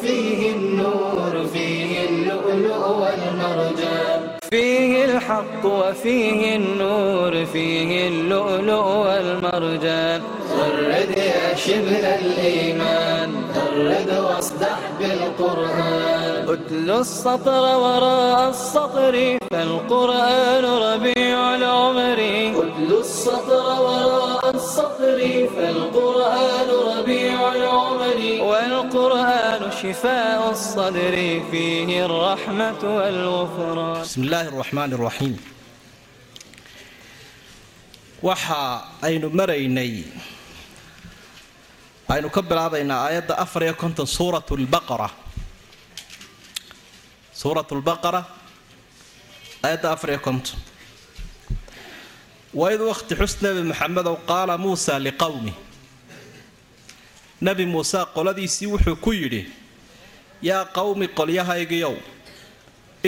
فيه النور فيه اللؤلؤ والمرجان فيه الحق وفيه النور فيه اللؤلؤ والمرجان غرد يا شبه الإيمان غرد واصدح بالقرآن أتل السطر وراء السطر فالقرآن ربيع العمر أتل السطر وراء السطر فالقرآن ربيع العمر والقرآن شفاء الصدر فيه الرحمة والغفران بسم الله الرحمن الرحيم waxa aynu maraynay aynu ka bilaabaynaa aayadda afar iyo konton suuratu lbaqara suurat lbaqara aayadda afar iyo konton. Waid wakhti xus nebi maxamedow qaala muusa liqowmi nebi muuse qoladiisii wuxuu ku yidhi yaa qowmi qolyahaygiyow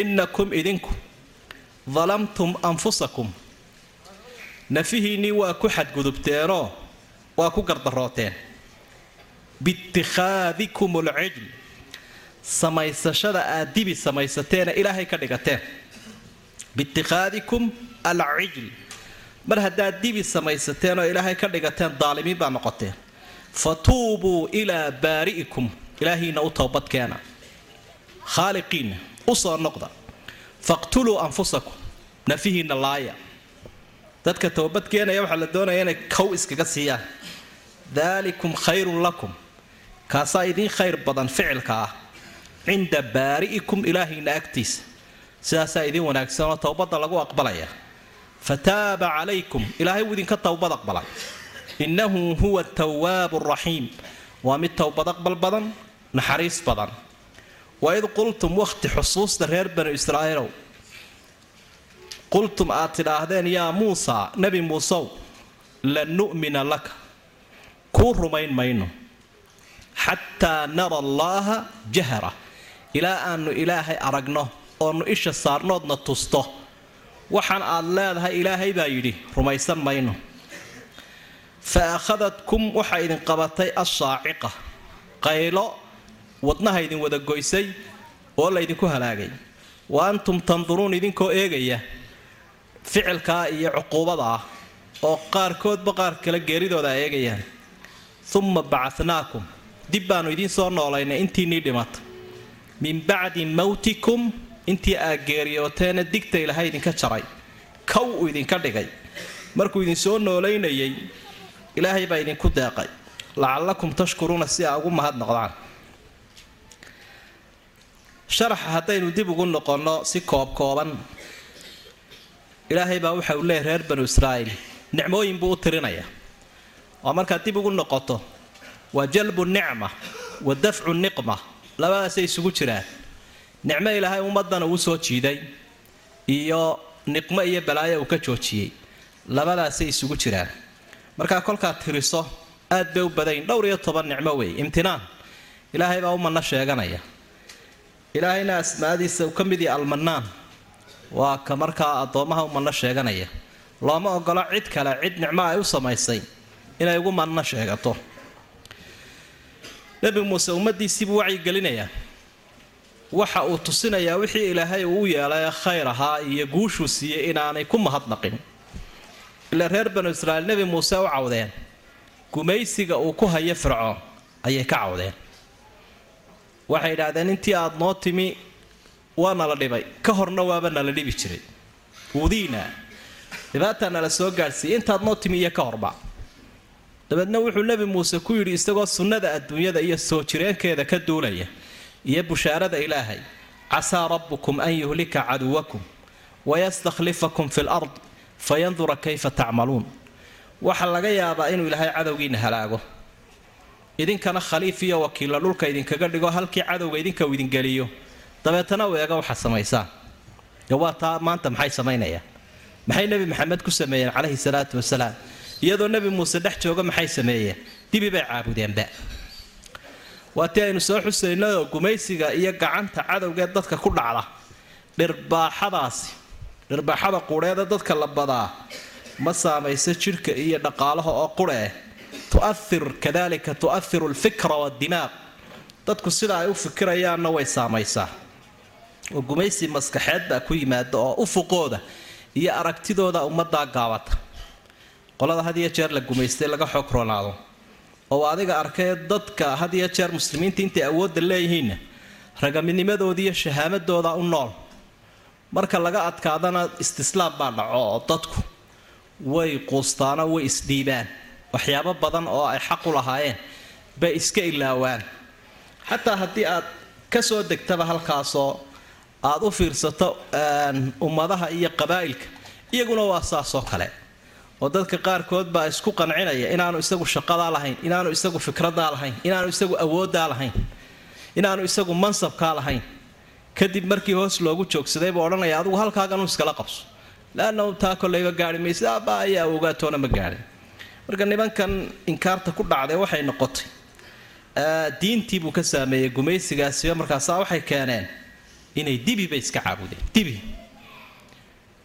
innakum idinku dalamtum anfusakum. Nafihiinnii waa ku xadgudubteenoo waa ku gardarooteen biitikhaadikum alcijl samaysashada aad dibi samaysateena ilaahay ka dhigateen. Biitikhaadikum alcijl mar haddaad dibi samaysateen oo ilaahay ka dhigateen daalimiin baa noqoteen fatuubuu ilaa baari'ikum. Ilaahiina u toobadkeena khaaliqiinna u soo noqda. Faqtuluu anfusakum. Nafihiinna laaya. Dadka toobadkeenaya waxaa la doonaya inay kow iskaga siiyaan. Daalikum khayrun lakum. Kaasaa idiin khayr badan ficilka ah cinda baari'ikum ilaahiina agtiisa sidaasaa idiin wanaagsan oo towbadda lagu aqbalaya. Fataaba calaykum ilaahay wuu idinka towbad aqbalay. Innahu huwa tawaabu raxiim. Waa mid towbad aqbal badan naxariis badan. Waid qultum wakhti xusuusta reer banu israa'iilow. Qultum aad tidhaahdeen yaa muusa nebi muusow lan nu'mina laka. Kuu rumayn mayno. Xataa nara allaaha jahra ilaa aanu ilaahay aragno oonu isha saarnoodna tusto. Waxaan aad leedahay ilaahay baa yidhi rumaysan mayno. Fa akhadadkum waxaa idin qabatay assaaciqa qaylo wadnaha idin wada goysay oo laydinku halaagay. Wa antum tanduruun idinkoo eegaya ficilkaa iyo cuquubada ah oo qaarkoodba qaar kale geeridooda ay eegayaan. Umma bacatnaakum dib baannu idiin soo noolaynay intiinnii dhimata min bacdi mawtikum intii aad geeriyooteena digta ilahay idinka jaray. Kow uu idinka dhigay. Markuu idin soo noolaynayay ilaahay baa idinku deeqay lacallakum tashkuruuna si aa ugu mahadnoqdaan sharaxa haddaynu dib ugu noqonno si koobkooban. Ilaahay baa waxa uu leeyahy reer banu israa'iil. Nicmooyin buu u tirinaya. Oo markaad dib ugu noqoto waa jalbu nicma wa dafcu niqma labadaasay isugu jiraan. Nicmo ilaahay ummadana uu soo jiiday iyo niqmo iyo balaayo uu ka joojiyey. Labadaasay isugu jiraan. Markaa kolkaad tiriso aad bay u badayn. Dhowr iyo toban nicmo weeye imtinaan. Ilaahay baa u manno sheeganaya. Ilaahayna asmaadiisa uu ka mid yahay almanaan waa ka markaa addoommaha u manno sheeganaya. Looma ogolo cid kale cid nicmo ay u samaysay inay ugu manno sheegato nebi muuse ummaddiisiibuu wacyigelinayaa waxa uu tusinayaa wixii ilaahay uu u yeelay khayr ahaa iyo guushuu siiyey inaanay ku mahadnaqin. Ilaa reer banu israa'iil nebi muuse u cawdeen. Gumaysiga uu ku hayo fircoon ayay ka cawdeen. Waxay idhaahdeen intii aada noo timi waa nala dhibay. Ka horna waaba nala dhibi jiray. Udiina dhibaataa nala soo gaadhsiiyey. Intaad noo timi iyo ka horba dabeedna wuxuu nebi muuse ku yidhi isagoo sunnada adduunyada iyo soo jireenkeeda ka duulaya iyo bushaarada ilaahay casaa rabbukum an yuhlika caduwakum wayastakhlifakum fi lard fayandura kayfa tacmaluun. Waxaa laga yaabaa inuu ilaahay cadowgiina halaago. Idinkana khaliif iyo wakiilla dhulka idinkaga dhigo halkii cadowga idinka uu idingeliyo dabeetana u eega waxaad samaysaan waa taa maanta maxay samaynayaan maxay nebi maxamed ku sameeyeen calayhi salaatu wasalaam iyadoo nebi muuse dhex jooga maxay sameeyeen? Dibi bay caabudeenba. Waa tii aynu soo xusaynayoo gumaysiga iyo gacanta cadowgee dadka ku dhacda. Dhirbaaxadaasi dhirbaaxada quudheeda dadka la badaa ma saamayso jidhka iyo dhaqaalaha oo qurhe tu'ahir kadalika tu'ahiru alfikra waaddimaaq dadku sida ay u fikirayaanna way saamaysaa oo gumaysi maskaxeed baa ku yimaada oo ufuqooda iyo aragtidooda ummaddaa gaabata qolada had iyo jeer la gumaystay laga xoog ronaado oo adiga arkay dadka had iyo jeer muslimiinta intay awoodda leeyihiinna ragaminimadooda iyo shahaamadooda u nool. Marka laga adkaadana istislaam baa dhaco oo dadku way quustaano way isdhiibaan. Waxyaabo badan oo ay xaq u lahaayeen bay iska ilaawaan. Xataa haddii aad ka soo degtaba halkaasoo aad u fiirsato ummadaha iyo qabaa'ilka iyaguna waa saasoo kale oo dadka qaarkood baa isku qancinaya inaanu isagu shaqadaa lahayn inaanu isagu fikradaa lahayn inaanu isagu awooddaa lahayn inaanu isagu mansabkaa lahayn. Kadib markii hoos loogu joogsaday buu odhanaya adigu halkaaganu iskala qabso. Laanna taa koleyba gaari aabba ayaa ogaatoona ma gaadhin. Marka nimankan inkaarta ku dhacday waxay noqotay diintii buu ka saameeyey gumaysigaasiba markaasaa waxay keeneen inay dibiba iska caabudeen dibi.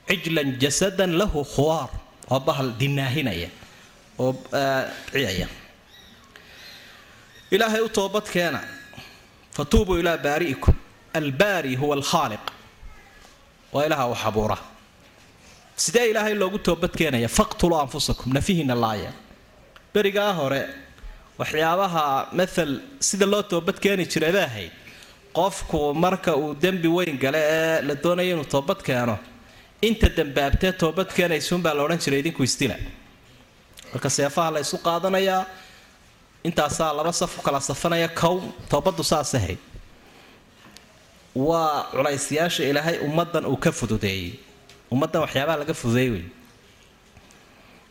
Cijlan jasadan lahu khuwaar oo bahal dinaahinaya oo ciyaya ilaahay u toobad keena fatuubuu ilaa baari'ikum. Albaari huwa alkhaaliq. Waa ilaaha wax abuura. Sidee ilaahay loogu toobad keenaya faqtuluu anfusakum nafihiina laaya. Berigaa hore waxyaabaha maal sida loo toobad keeni jiray bay ahayd qofku marka uu dembi weyn gale ee la doonaya inuu toobad inta dambaabtee toobad keenaysuunbaa la odhan jiray idinku isdila marka seefaha la ysu qaadanayaa intaasaa laba saf u kala safanaya kow toobaddu saas ahayd. Waa culaysyaasha ilaahay ummaddan uu ka fududeeyey. Ummaddan waxyaabaha laga fududeey wey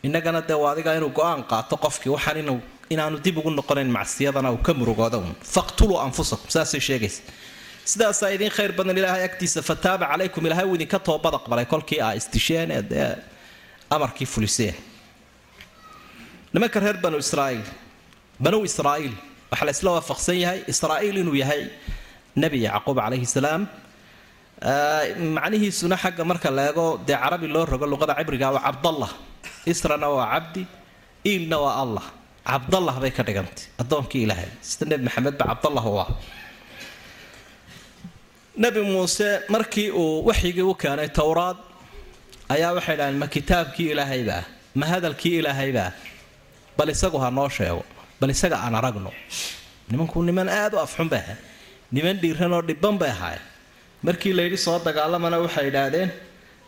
innagana dee waa adiga inuu go'aan qaato qofkii waxaan inaanu dib ugu noqonayn macsiyadana uu ka murugooda un faqtuluu anfusakum saasay sheegaysa sidaasaa idiin khayr badan ilaahay agtiisa fataaba calaykum ilaahay uu idinka toobad aqbalay kolkii aa isdisheen ee dee amarkii fuliseen nimanka reer banu israa'iil banu israa'iil waxaa la waafaqsan yahay israa'iil inuu yahay nebi yacquub calayhi salaam. Macnihiisuna xagga marka la dee carabi loo rogo luqada cibriga waa cabdallah israna waa cabdi iilna waa allah. Cabdallah bay ka dhigantay addoonkii ilaahay. Sida nebi maxamed ba cabdallah u ah nebi muuse markii uu waxyigii u keenay towraad ayaa waxay dhahdeen ma kitaabkii ilaahaybaa ma hadalkii ilaahaybaa bal isagu ha noo sheego. Bal isaga aan aragno. Nimanku niman aada u afxun bay ahayd niman dhiiranoo dhibban bay ahaayeen markii layidhi soo dagaalamana waxay idhaahdeen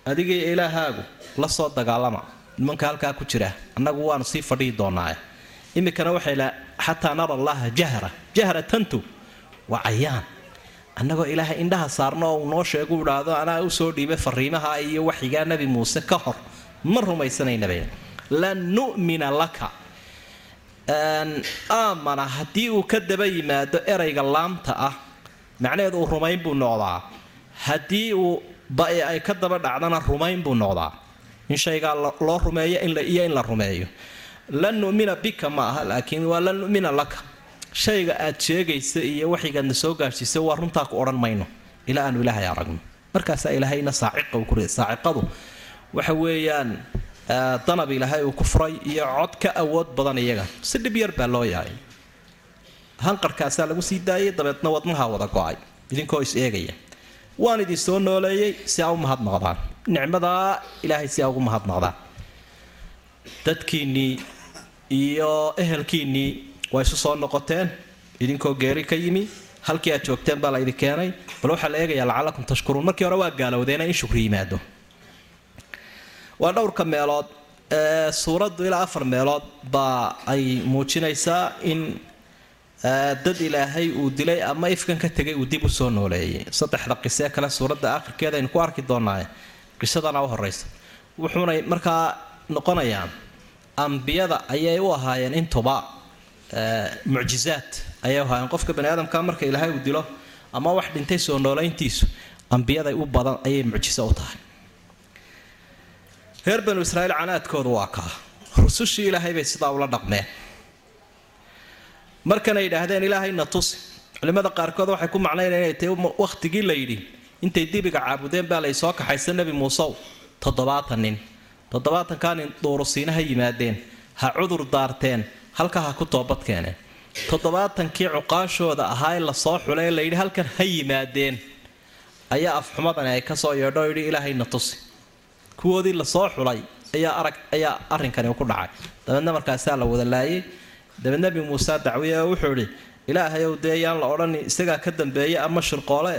adigii ilaahaagu la soo dagaalama. Nimanka halkaa ku jira annagu waanu sii fadhihi doonaaye iminkana waxay la xataa nara allaha jahra. Jahra tantu waa cayaan annagoo ilaahay indhaha saarno oo uu noo sheegu idhaahdo anaa u soo dhiibay fariimaha iyo waxyigaa nebi muuse ka hor. Ma rumaysanaynaba lan nu'mina laka. Aamana haddii uu ka daba yimaado erayga laamta ah macnaheedu uu rumayn buu noqdaa. Haddii uu bae ay ka daba dhacdana rumayn buu noqdaa. In shaygaa loo rumeeyo iyo in la rumeeyo. Lan numina bika ma aha laakiin waa lan numina laka shayga aad sheegaysa iyo waxyigaadna soo gaadhsiisa waa runtaa ku odhan mayno. Ilaa aanu ilaahay aragno. Markaasaa ilaahayna saaciqa uu ku riday saaciqadu waxa weeyaan danab ilaahay uu ku furay iyo cod awood badan iyaga. Si dhib yar baa loo yahay hanqarhkaasaa lagu sii daayay dabeedna wadnaha wada go'ay. Idinkoo is eegaya. Waan idin soo nooleeyey si aa u mahadnaqdaan nicmadaa ilaahay si aa ugu mahadnaqdaan dadkiinnii iyo ehelkiinnii waa isu soo noqoteen? Idinkoo geeri ka yimi? Halkii aad joogteen baa la idin keenay? Bal waxaa la eegayaa lacalakum tashkuruun. Markii hore waa gaalowdeena in shukri yimaado. Waa dhowrka meelood. Ee suuraddu ilaa afar meelood baa ay muujinaysaa in dad ilaahay uu dilay ama ifkan ka tegay uu dib u soo nooleeyay. Saddexda qisee kale suuradda akhirkeeda aynu ku arki doonaaye qisadana u horeysa wuxuunay markaa noqonayaan ambiyada ayay u ahaayeen intuba mucjizaad ayay ahaayeen qofka bani aadamka marka ilaahay uu dilo ama wax dhintay soo noolayntiisu ambiyaday u badan ayay mucjiso u tahay. Reer banu israiil canaadkoodu waa kaa. Rusushii ilaahay bay sidaa ula dhaqmeen. Markanay yidhaahdeen ilaahayna tusi. Culimmada qaarkood waxay ku macnaynaya inay tahay wakhtigii la yidhi intay dibiga caabudeen baa lay soo kaxaysa nebi muusew toddobaatan nin. Toddobaatankaa nin duurusiina ha yimaadeen ha cudur daarteen halka ha ku toobad keeneen toddobaatankii cuqaashooda ahaa ee la soo xulay layidhi halkan ha yimaadeen. Ayaa afxumadani ay ka soo yeedho oo yidhi ilaahayna tusi. Kuwoodii la soo xulay ayaa arag ayaa arrinkani ku dhacay. Dabeedna markaasaa la wada laayay. Dabeed nebi muuse dacwiye oo wuxuu idhi ilaahayow dee yaan la odhan isagaa ka dambeeya ama shirqoole?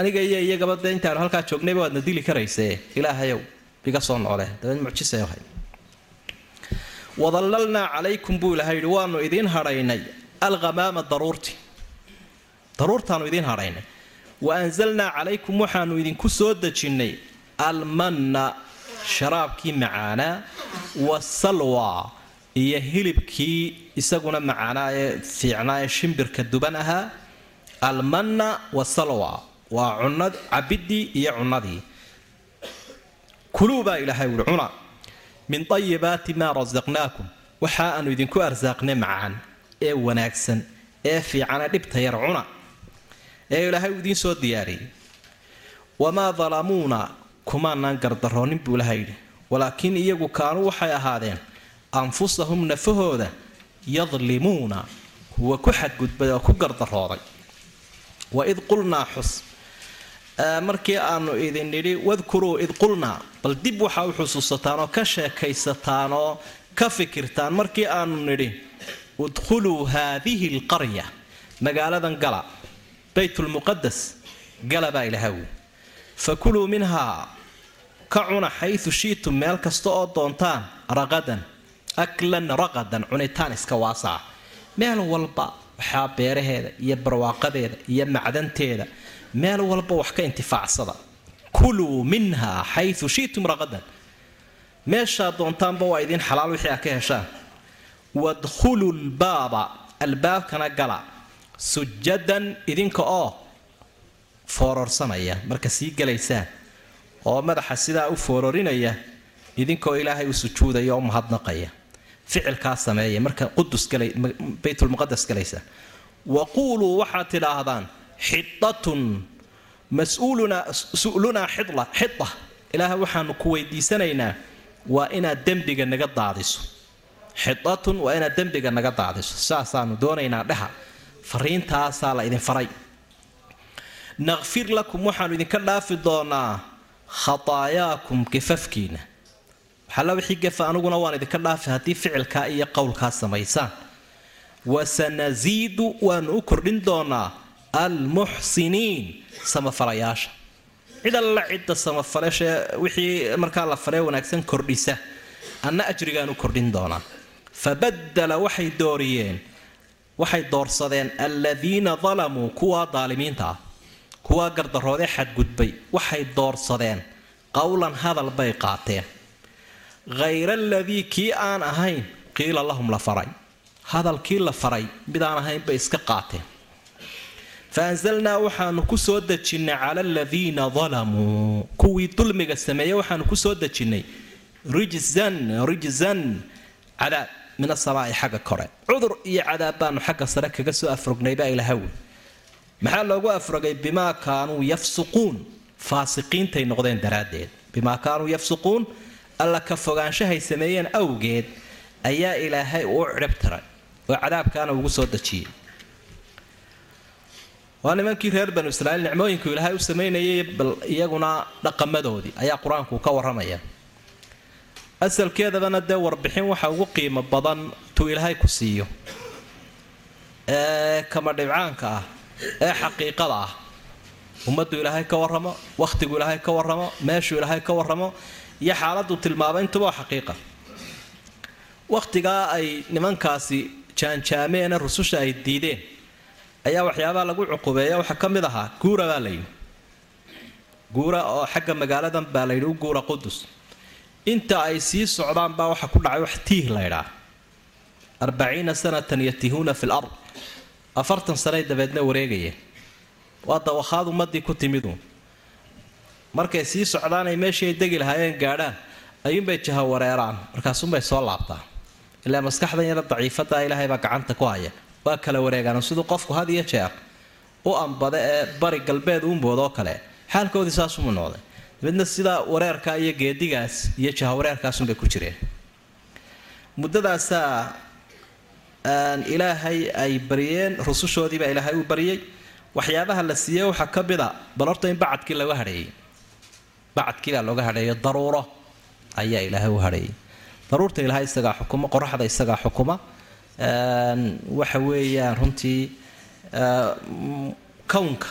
Aniga iyo iyagaba dee intaanu halkaa joognayba waadna dili karayse ilaahayow iga soo noole dabeed mucjisa wadallalnaa calaykum buu ilahay yidhi waanu idiin hadhaynay alghamaama daruurti daruurtaanu idiin hadhaynay. Wa anzalnaa calaykum waxaanu idinku soo dejinnay almanna sharaabkii macaanaa wasalwa iyo hilibkii isaguna macaanaa ee fiicnaa ee shimbirka duban ahaa. Almanna wasalwa waa cunad cabidii iyo cunadii kuluu baa ilaahay wuhi cuna min ayibaati maa rasaqnaakum waxa aanu idinku arsaaqnay macaan ee wanaagsan ee fiicane dhibta yar cuna. Ee ilaahay idiin soo diyaariyey. Wamaa dalamuuna kumaanaan gardaroonin buu ilaha yidhi. Walaakiin iyagu kaanuu waxay ahaadeen anfusahum nafahooda yadlimuuna kuwa ku xadgudbay oo ku gardarooday waid qulnaa xus. Markii aanu idin nidhi wadkuruu id qulnaa bal dib waxaa u xusuusataan oo ka sheekaysataan oo ka fikirtaan markii aanu nidhi udkhuluu haadihi alqarya magaaladan gala baytulmuqadas gala baa ilahawi fakuluu minhaa ka cuna xayu shiitum meel kasta oo doontaan raqadan aklan raqadan cunitaan iska waasaca meel walba waxaa beeraheeda iyo barwaaqadeeda iyo macdanteeda meel walba wax ka intifaacsada kuluu minhaa xayu shiitum raqadan meeshaa doontaanba waa idiin xalaal wixii a ka heshaan wadkhuluu lbaaba albaabkana gala sujadan idinka oo foororsanaya marka sii galaysaan oo madaxa sidaa u foororinaya idinkoo ilaahay u sujuudaya oo mahadnaqaya ficilkaa sameeya marka qudus baytulmuqadas galaysa wa quuluu waxaad tidhaahdaan xidatun mas'uulunaa xida xida ilaahay waxaanu ku weydiisanaynaa waa inaad dembiga naga daadiso. Xidatun waa inaad dembiga naga daadiso. Saasaanu doonaynaa dheha fariintaasaa la idin faray. Naqfir lakum waxaanu idinka dhaafi doonaa khataayaakum gafafkiina waxalla wixii gafa aniguna waan idinka dhaafi haddii ficilkaa iyo qowlkaa samaysaan wasanasiidu waanu u kordhin doonaa almuxsiniin samafalayaasha. Cid alla cidda samafalashee wixii markaa la faree wanaagsan kordhisa. Anna ajrigaan u kordhin doonaa fabadala waxay dooriyeen waxay doorsadeen aladiina dalamuu kuwaa daalimiinta ah kuwaa gardaroodee xadgudbay waxay doorsadeen qowlan hadal bay qaateen. Hayra aladii kii aan ahayn qiila lahum la faray. Hadalkii la faray mid aan ahayn bay iska qaateen fa anzalnaa waxaanu ku soo dejinnay cala aladiina dalamuu kuwii dulmiga sameeyey waxaanu ku soo dejinnay rijzan rijzan cadaab min asamaa'i xagga kore cudur iyo cadaab baanu xagga sare kaga soo afrognay baa ilahawi maxaa loogu afrogay bimaa kaanuu yafsuquun faasiqiintay noqdeen daraaddeed bimaa kaanuu yafsuquun alla ka fogaanshahay sameeyeen awgeed ayaa ilaahay uu cidhib tiray oo cadaabkaana ugu soo dejiyey waa nimankii reer banu israiil nicmooyinku ilaahay u samaynayay bal iyaguna dhaqamadoodii ayaa qur'aanku ka waramaya asalkeedabana dee warbixin waxa ugu qiimo badan tuu ilaahay ku siiyo. Ee kama dhibcaanka ah ee xaqiiqada ah. Ummaddu ilaahay ka warramo wakhtigu ilaahay ka warramo meeshuu ilaahay ka warramo iyo xaaladdu tilmaamo intuba waa xaqiiqa. Wakhtigaa ay nimankaasi jaanjaameena rususha ay diideen ayaa waxyaabaha lagu cuqubeeya. Waxaa ka mid ahaa guura baa layidhi. Guura oo xagga magaaladan baa layidhi u guura qudus inta ay sii socdaan baa waxa ku dhacay wax tiih laydhaa arbaciina sanatan yatihuuna fi lard afartan sanay dabeedna wareegayeen. Waa dawakhaad ummadii ku timidu markay sii socdaanay meeshii ay degi lahaayeen gaadhaan ayuunbay jaha wareeraan markaasunbay soo laabtaan. Ilaa maskaxdan yara daciifada ilaahay baa gacanta ku haya waa kala wareegaan siduu qofku had iyo jeer u ambada ee bari galbeed uunboodoo kale. Xaalkoodii saasuma noqday. Dabeedna sidaa wareerka iyo geedigaas iyo jaha wareerkaasunbay ku jireen. Muddadaasaa ilaahay ay baryeen rusushoodiibaa ilaahay u baryay waxyaabaha la siiyey waxaa ka mid a bal horta in bacadkii laga hadheeyey bacadkii baa looga hadheeyo daruuro ayaa ilaahay u hadheeyay daruurta ilaahay isagaa xukuma qoraxda isagaa xukuma waxa weeyaan runtii kownka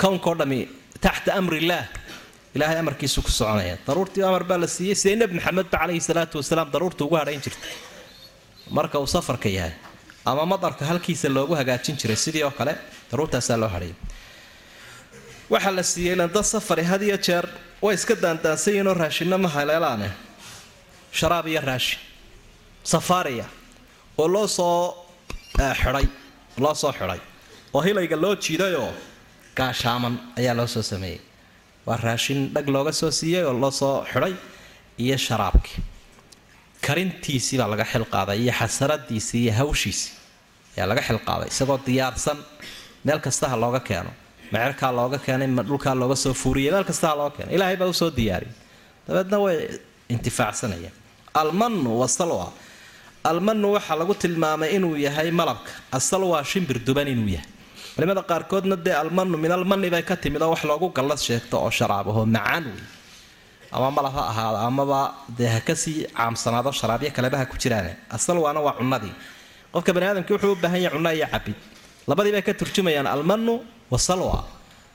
kownka oo dhami taxta amrillaah ilaahay amarkiisu ku soconaya. Daruurtii amar baa la siiyey sidee nebi maxamedba calayhi salaatu wasalaam daruurta ugu hadhayn jirta marka uu safarka yahay ama madarka halkiisa loogu hagaajin jiray sidii oo kale daruurtaasaa loo hadhayay waxaa la siiyey landa safari had iyo jeer way iska daandaansan yihiinoo raashinno ma haleelaane. Sharaab iyo raashin safaariya oo loo soo xidhay loo soo xidhay. oo hilayga loo jiidayoo gaashaaman ayaa loo soo sameeyey. Waa raashin dhag looga soo siiyey oo loo soo xidhay iyo sharaabkii karintiisii baa laga xilqaaday iyo xasaradiisii iyo hawshiisii ayaa laga xilqaaday isagoo diyaarsan. Meel kastaha looga keeno mecerkaa looga keenay ma dhulkaa looga soo fuuriyay meel kastaha looga keenay. Ilaahay baa u soo diyaariyay dabeedna way intifaacsanayaan almanu wasalwa almanu waxaa lagu tilmaamay inuu yahay malabka. Asalwa shimbir duban inuu yahay. Culimada qaarkoodna dee almanu min almani bay ka timid oo wax loogu gallad sheegto oo sharaabahoo macaan wey ama malab ha ahaado amaba dee ha caamsanaado sharaabyo kaleba ku jiraan asalwaana waa cunadii qofka bani aadamkii wuxuu u baahan yahay cunno iyo cabid. Labadii ka turjumayaan almanu wasalwa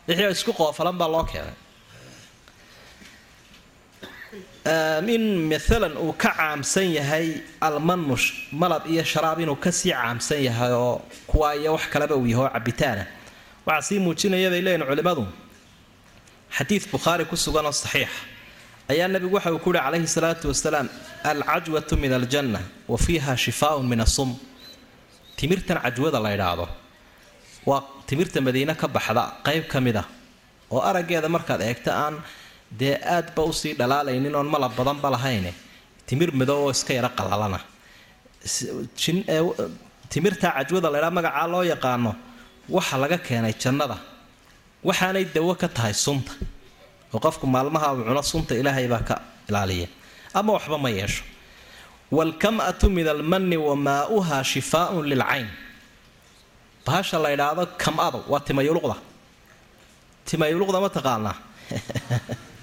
wixii isku qoofalan baa loo keenay in maalan uu ka caamsan yahay almanush malab iyo sharaab inuu ka sii caamsan yahay oo kuwa wax kaleba uu yahay oo cabitaana waxaa sii muujinaya bay culimmadu xadiid bukhaari ku suganoo saxiixa ayaa nabigu waxa uu ku yihi calayhi salaatu wasalaam alcajwatu min aljanna wa fiiha shifaaun min asum timirtan cajwada la ydhaahdo waa timirta madiine ka baxda qayb ka mid ah oo araggeeda markaad eegto aan dee aadba u sii dhalaalaynin oon malab badanba lahayne? Timir madow oo iska yaro qalalana. Timirta cajwada laydhaa magacaa loo yaqaano waxa laga keenay jannada. Waxaanay dawo ka tahay sunta. Oo qofku maalmaha uu cuno sunta ilaahay baa ka ilaaliya. Ama waxba ma yeesho. Waalkam'atu min almanni wa maa'uha shifaaun lilcayn bahasha la ydhaahdo kam-adu waa timayuluqda. Timayuluqda ma taqaanaa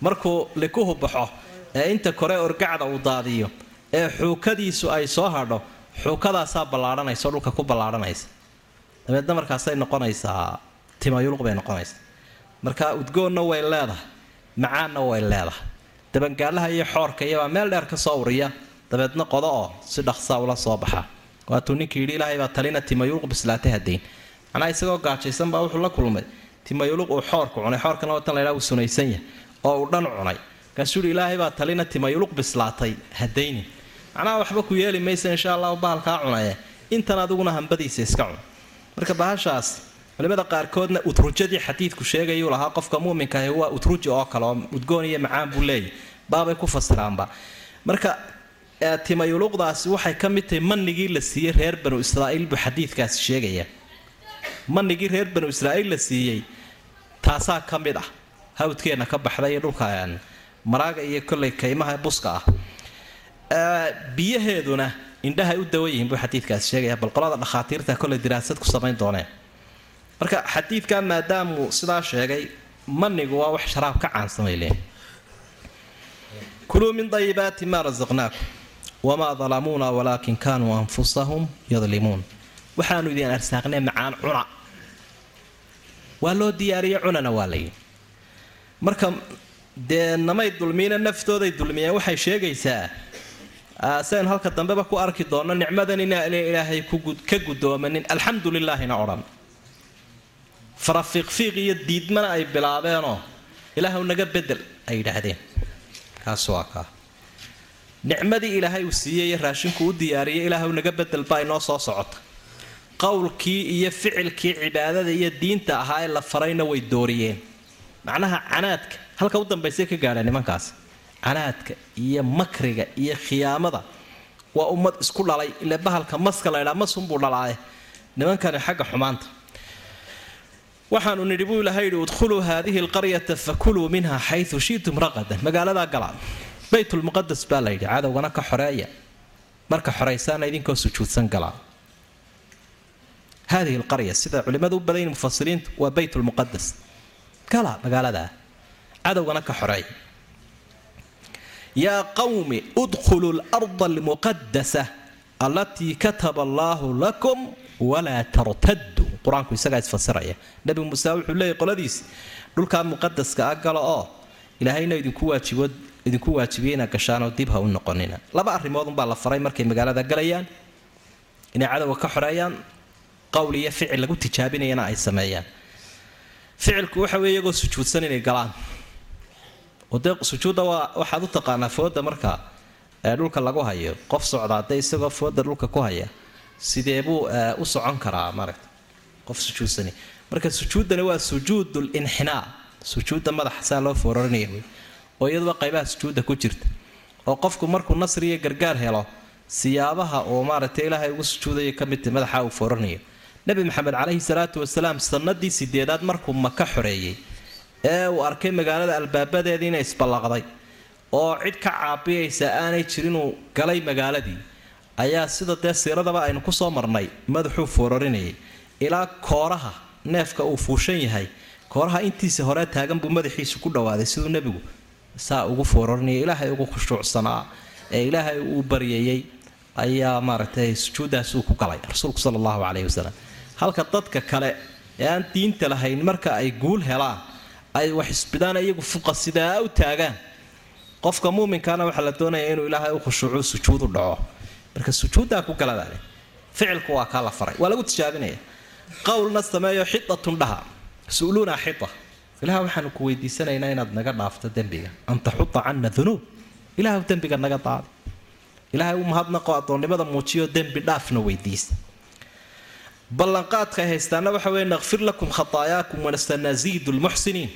markuu likuhu baxo ee inta kore orgacda uu daadiyo ee xuukadiisu ay soo hadho xuukadaasaa ballaadhanaysa oo dhulka ku ballaadhanaysa. Dabeedna markaasay noqonaysaa timayuluq bay noqonaysaa. Marka udgoonna way leedahay macaanna way leedahay. Dabangaalaha iyo xoorka iyabaa meel dheer ka soo uriya dabeedna qodo oo si dhaqsaa ula soo baxa. Waatuu ninkii yidhi ilaahay baa talina timayuluq bislaatay hadayn macnaha isagoo gaajaysan baa wuxuu la kulmay. Timayuluq uu xoorku cunay xoorkana watan laydhaa uu sunaysan yahay oo uu dhan cunay. Markaasuu yihi ilaahay baa talina timayuluq bislaatay hadayni macnaha waxba ku yeeli maysa insha allahu bahalkaa cunaye. Intan adiguna hambadiisa iska cun. Marka bahashaas culimada qaarkoodna utrujadii xadiidku sheegayuu lahaa qofka muminka ahi waa utruji oo kale oo udgoon iyo macaan buu leeyahy baabay ku fasiraanba. Marka timayuluqdaasi waxay ka mid tahay manigii la siiyey reer banu israa'iil buu xadiidkaasi sheegaya. Manigii reer banu israa'iil la siiyey taasaa ka mid ah hawdkeenna ka baxday iyo dhulka maraaga iyo kolley kaymaha buska ah. Biyaheeduna indhahay u dawan yihiin buu xadiidkaasi sheegaya bal qolada dhakhaatiirta kolley diraasad ku samayn dooneen marka xadiidka maadaamuu sidaa sheegay manigu waa wax sharaab ka caansamay kuluu min dayibaati maa rasaqnaakum wamaa dalamuuna walaakin kaanuu anfusahum yadlimuun. Waxaanu idin arsaaqnay macaan cuna. Waa loo diyaariye cunana waa layidhi marka dee namay dulmiina naftooday dulmiyeen waxay sheegaysaa saynu halka dambeba ku arki doonno nicmadan inaan ilaahay ka gudoomanin. Alxamdu lilaahina odhan. Farafiiqfiiq iyo diidmana ay bilaabeenoo ilaahw naga bedel ay yidhaahdeen. Kaas waa kaa nicmadii ilaahay uu siiyey iyo raashinku u diyaariyay ilaahw naga bedel baa inoo soo socota. Qowlkii iyo ficilkii cibaadada iyo diinta ahaa ee la farayna way dooriyeen macnaha canaadka. Halka u dambaysay ka gaadheen nimankaas. Canaadka iyo makriga iyo khiyaamada waa ummad isku dhalay. Ile bahalka maska laydhaa masunbuu dhalaaye. Nimankani xagga xumaanta. Waxaanu nidhi buu ilahay yidhi udkhuluu haadihi alqaryata fakuluu minha xayu shiitum raqadan. Magaaladaa gala baytulmuqadas baa la yidhi cadowgana ka xoreeya. Marka xoraysaana idinkoo sujuudsan galaa haadihi alqarya sida culimmadu u badayin mufasiriintu waa baytulmuqadas gala magaaladaa cadowgana ka xoreeya yaa qawmi udkhuluu larda almuqadasa allatii kataba allaahu lakum walaa tartaduu qur'aanku isagaa isfasiraya. Nebi muuse wuxuu leeyahy qoladiisi dhulkaa muqadaska ah gala oo ilaahayna idinku waajibo idinku waajibiyey inaad gashaanoo dib ha u noqonina. Laba arrimood unbaa la faray markay magaalada galayaan inay cadowga ka xoreeyaan qowl iyo ficil lagu tijaabinayana ay sameeyaan ficilku waxa weeye iyagoo sujuudsan inay galaan. Oo sujuudda waa waxaad u taqaanaa fooda marka ee dhulka lagu hayo. Qof socdaa dee isagoo fooda dhulka ku haya sidee buu u socon karaa maaragta qof sujuudsani. Marka sujuuddani waa sujuudu linxinaa sujuudda madaxa saa loo foorarinaya wey. Oo iyaduba qaybaha sujuudda ku jirta. Oo qofku markuu nasri iyo gargaar helo siyaabaha uu maaragtay ilaahay ugu sujuudaya ka midta madaxa uu fooranayo nebi maxamed caleyhi salaatu wasalaam sanadii sideedaad markuu maka xoreeyey ee uu arkay magaalada albaabadeedii inay isballaqday oo cid ka caabiyaysa aanay jirinuu galay magaaladii ayaa sida dee siiradaba aynu ku soo marnay madaxuu foorarinayay ilaa kooraha neefka uu fuushan yahay kooraha intiisa hore taagan buu madaxiisu ku dhawaaday siduu nebigu saa ugu foorarinaya ilaahay ugu khushuucsanaa ee ilaahay uu baryayey ayaa maaragtay sujuuddaas uu ku galay rasuulku sala allahu caleyhi wasalam halka dadka kale ee aan diinta lahayn marka ay guul helaan ay wax isbidaan iyagu fuqa sidaa u taagaan. Qofka muuminkaana waxaa la doonaya inuu ilaahay u khushuucu sujuud u dhaco. Marka sujuuddaa ku galadaale ficilku waa kaa la faray waa lagu tijaabinaya. Qowlna sameeyo xidatun dhaha su'luuna xita. Ilaah waxaanu ku weydiisanaynaa inaad naga dhaafto dembiga. An taxuta cana dunuub. Ilaah dembiga naga daadi. Ilaahay u mahadnaqo addoonnimada muujiyo dembi dhaafna weydiista ballanqaadka ay haystaana waxa weye naqfir lakum khataayaakum wanastanaziidu lmuxsiniin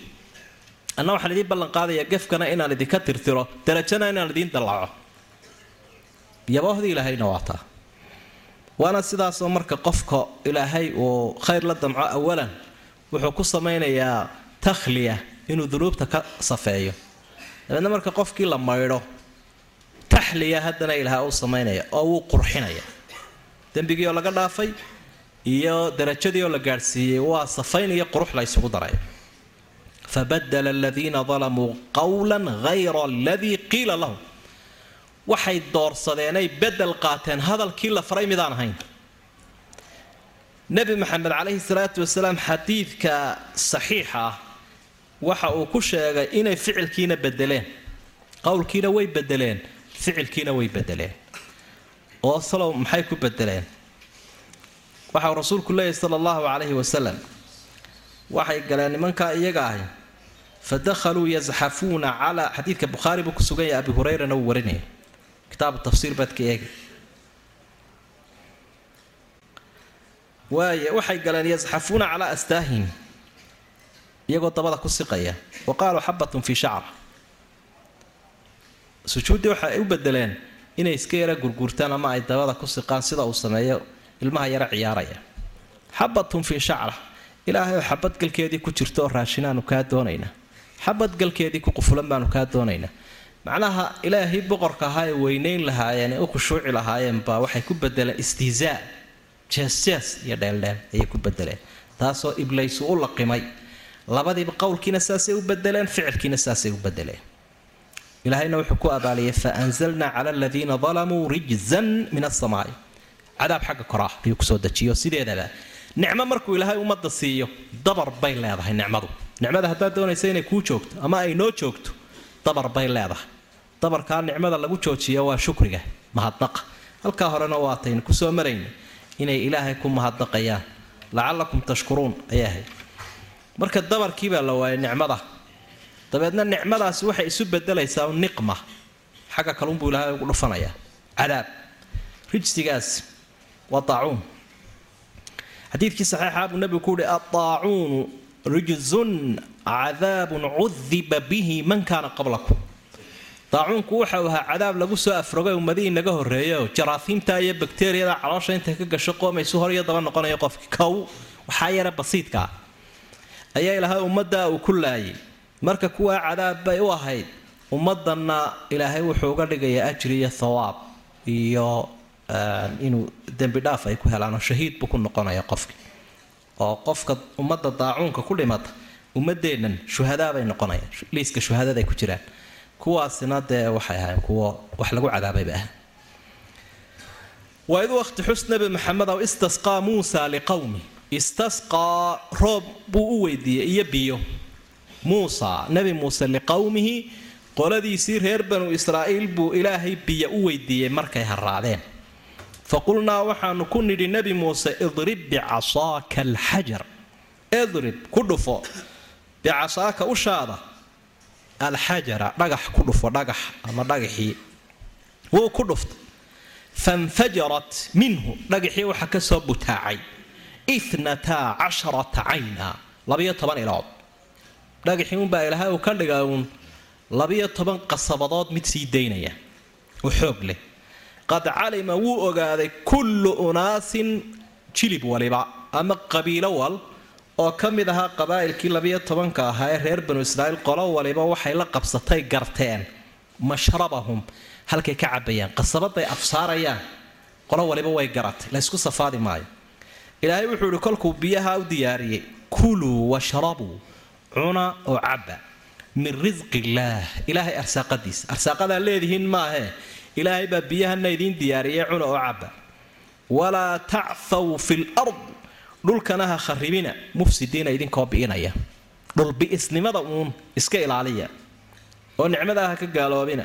anna waxaan idiin ballanqaadaya gefkana inaan idinka tirtiro darajana inaan idiin dallaco. Yaboohdii ilaahayna waa taa waana sidaasoo marka qofka ilaahay uu khayr la damco awalan wuxuu ku samaynayaa takhliya inuu dunuubta ka safeeyo. Dabeedna marka qofkii la maydho taxliya haddana ilaaha uu samaynaya oo wuu qurxinaya. Dembigii oo laga dhaafay iyo darajadii oo la gaadhsiiyey waa safayn iyo qurux la ysugu daray. Fabadala aladiina dalamuu qowlan hayra aladii qiila lahum. Waxay doorsadeenay bedel qaateen hadalkii la faray midaan ahayn. Nebi maxamed caleyhi salaatu wasalaam xadiidka saxiixa ah waxa uu ku sheegay inay ficilkiina bedeleen qowlkiina way bedeleen ficilkiina way bedeleen oo salow maxay ku bedeleen waxauu rasuulku leeyahy sala allahu calayhi wasalam waxay galeen nimankaa iyaga ahi. Fa dakhaluu yasxafuuna calaa xadiidka bukhaari buu ku sugan yahay abi hureyrana uu warinaya kitaabu tafsiir baad ka eegi. Waay waxay galeen yasxafuuna calaa astaahim iyagoo dabada ku siqaya. Wa qaaluu xabatun fii shacra sujuuddii waxay u bedeleen inay iska yara gurguurtaan ama ay dabada ku siqaan sida uu sameeyo ilmaha yara ciyaaraya. Xabatun fii shacra. Ilaahay xabadgalkeedii ku jirta oo raashinaanu kaa doonaynaa xabadgalkeedii ku qufulan baanu kaa doonaynaa macnaha ilaahii boqorka ahaa ee weynayn lahaayeen ee u khushuuci lahaayeen baa waxay ku bedeleen istihzaa jeesjees iyo dheeldheel ayay ku bedeleen taasoo iblaysu u laqimay. Labadiiba qowlkiina saasay u bedeleen ficilkiina saasay u bedeleen ilaahayna wuxuu ku abaaliyay fa anzalnaa cala aladiina dalamuu rijzan min asamaai cadaab xagga koraa ayuu ku soo dejiyo. Sideedaba nicmo markuu ilaahay ummadda siiyo dabar bay leedahay nicmadu. Nicmada haddaad doonaysa inay kuu joogto ama ay noo joogto dabar bay leedahay. Dabarkaa nicmada lagu joojiyo waa shukriga mahadnaqa. Halkaa horena waataynu ku soo marayna inay ilaahay ku mahadnaqayaan. Lacalakum tashkuruun ayay ahayd marka dabarkiibaa la waayay nicmada. Dabeedna nicmadaasi waxay isu bedelaysaa niqma. Xagga kalunbuu ilaahay ugu dhufanayaa. Cadaab. Rijsigaas waa daacuun xadiidkii saxiixa buu nabigu ku yihi addaacuunu rijzun cadaabun cudiba bihi man kaana qablakum daacuunku waxau ahaa cadaab lagu soo afrogay ummadihii naga horreeyaoo jaraafiimta iyo bakteriyada caloosha intay ka gasho qoomaysu hor iyo daba noqonayo qofki kow waxaa yara basiidkaa ayaa ilaahay ummaddaa uu ku laayay marka kuwaa cadaab bay u ahayd ummadanna ilaahay wuxuu uga dhigayaa ajri iyo thawaab iyo inuu dembi dhaaf ay ku helaanoo shahiid buu ku noqonaya qofki. Oo qofka ummadda daacuunka ku dhimata ummadeennan shuhadaa bay noqonayaan. Liiska shuhadaday ku jiraan. Kuwaasina dee waxay ahayn kuwo wax lagu cadaabayba ah waa id waqti xus nabi maxamed ow istasqaa muusa liqowmi istasqaa roob buu u weydiiyey iyo biyo. Muusa nebi muuse liqowmihi qoladiisii reer banu israa'iil buu ilaahay biyo u weydiiyey markay haraadeen faqulnaa waxaanu ku nidhi nebi muuse idrib bicasaaka alxajar. Idrib ku dhufo. Bicasaaka ushaada. Alxajara dhagax ku dhufo dhagax ama dhagaxii wuu ku dhuftay. Fanfajarat minhu dhagaxii waxaa ka soo butaacay. Inataa casharata cayna labiyo toban ilood. Dhagaxii unbaa ilaahay uu ka dhiga uun labiyo toban qasabadood mid sii daynaya. Oo xoog leh qad calima wuu ogaaday kullu unaasin jilib waliba ama qabiilo wal oo ka mid ahaa qabaa'ilkii labiyo tobanka ahaa ee reer banu israa'iil qolo waliba waxay la qabsatay garteen mashrabahum halkay ka cabayaan qasabaday afsaarayaan qolo waliba way garatay laysku safaadi maayo ilaahay wuxuu ihi kolkuu biyaha u diyaariyey kuluu washrabuu cuna oo cabba min risqi illaah ilaahay arsaaqadiisa arsaaqadaa leedihiin maahee ilaahay baa biyahana idiin diyaariyay cuna oo cabba walaa tacthaw fi lard dhulkana ha kharibina mufsidiina idinkoo bi'inaya. Dhulbi'isnimada uun iska ilaaliya. Oo nicmadaa ha ka gaaloobina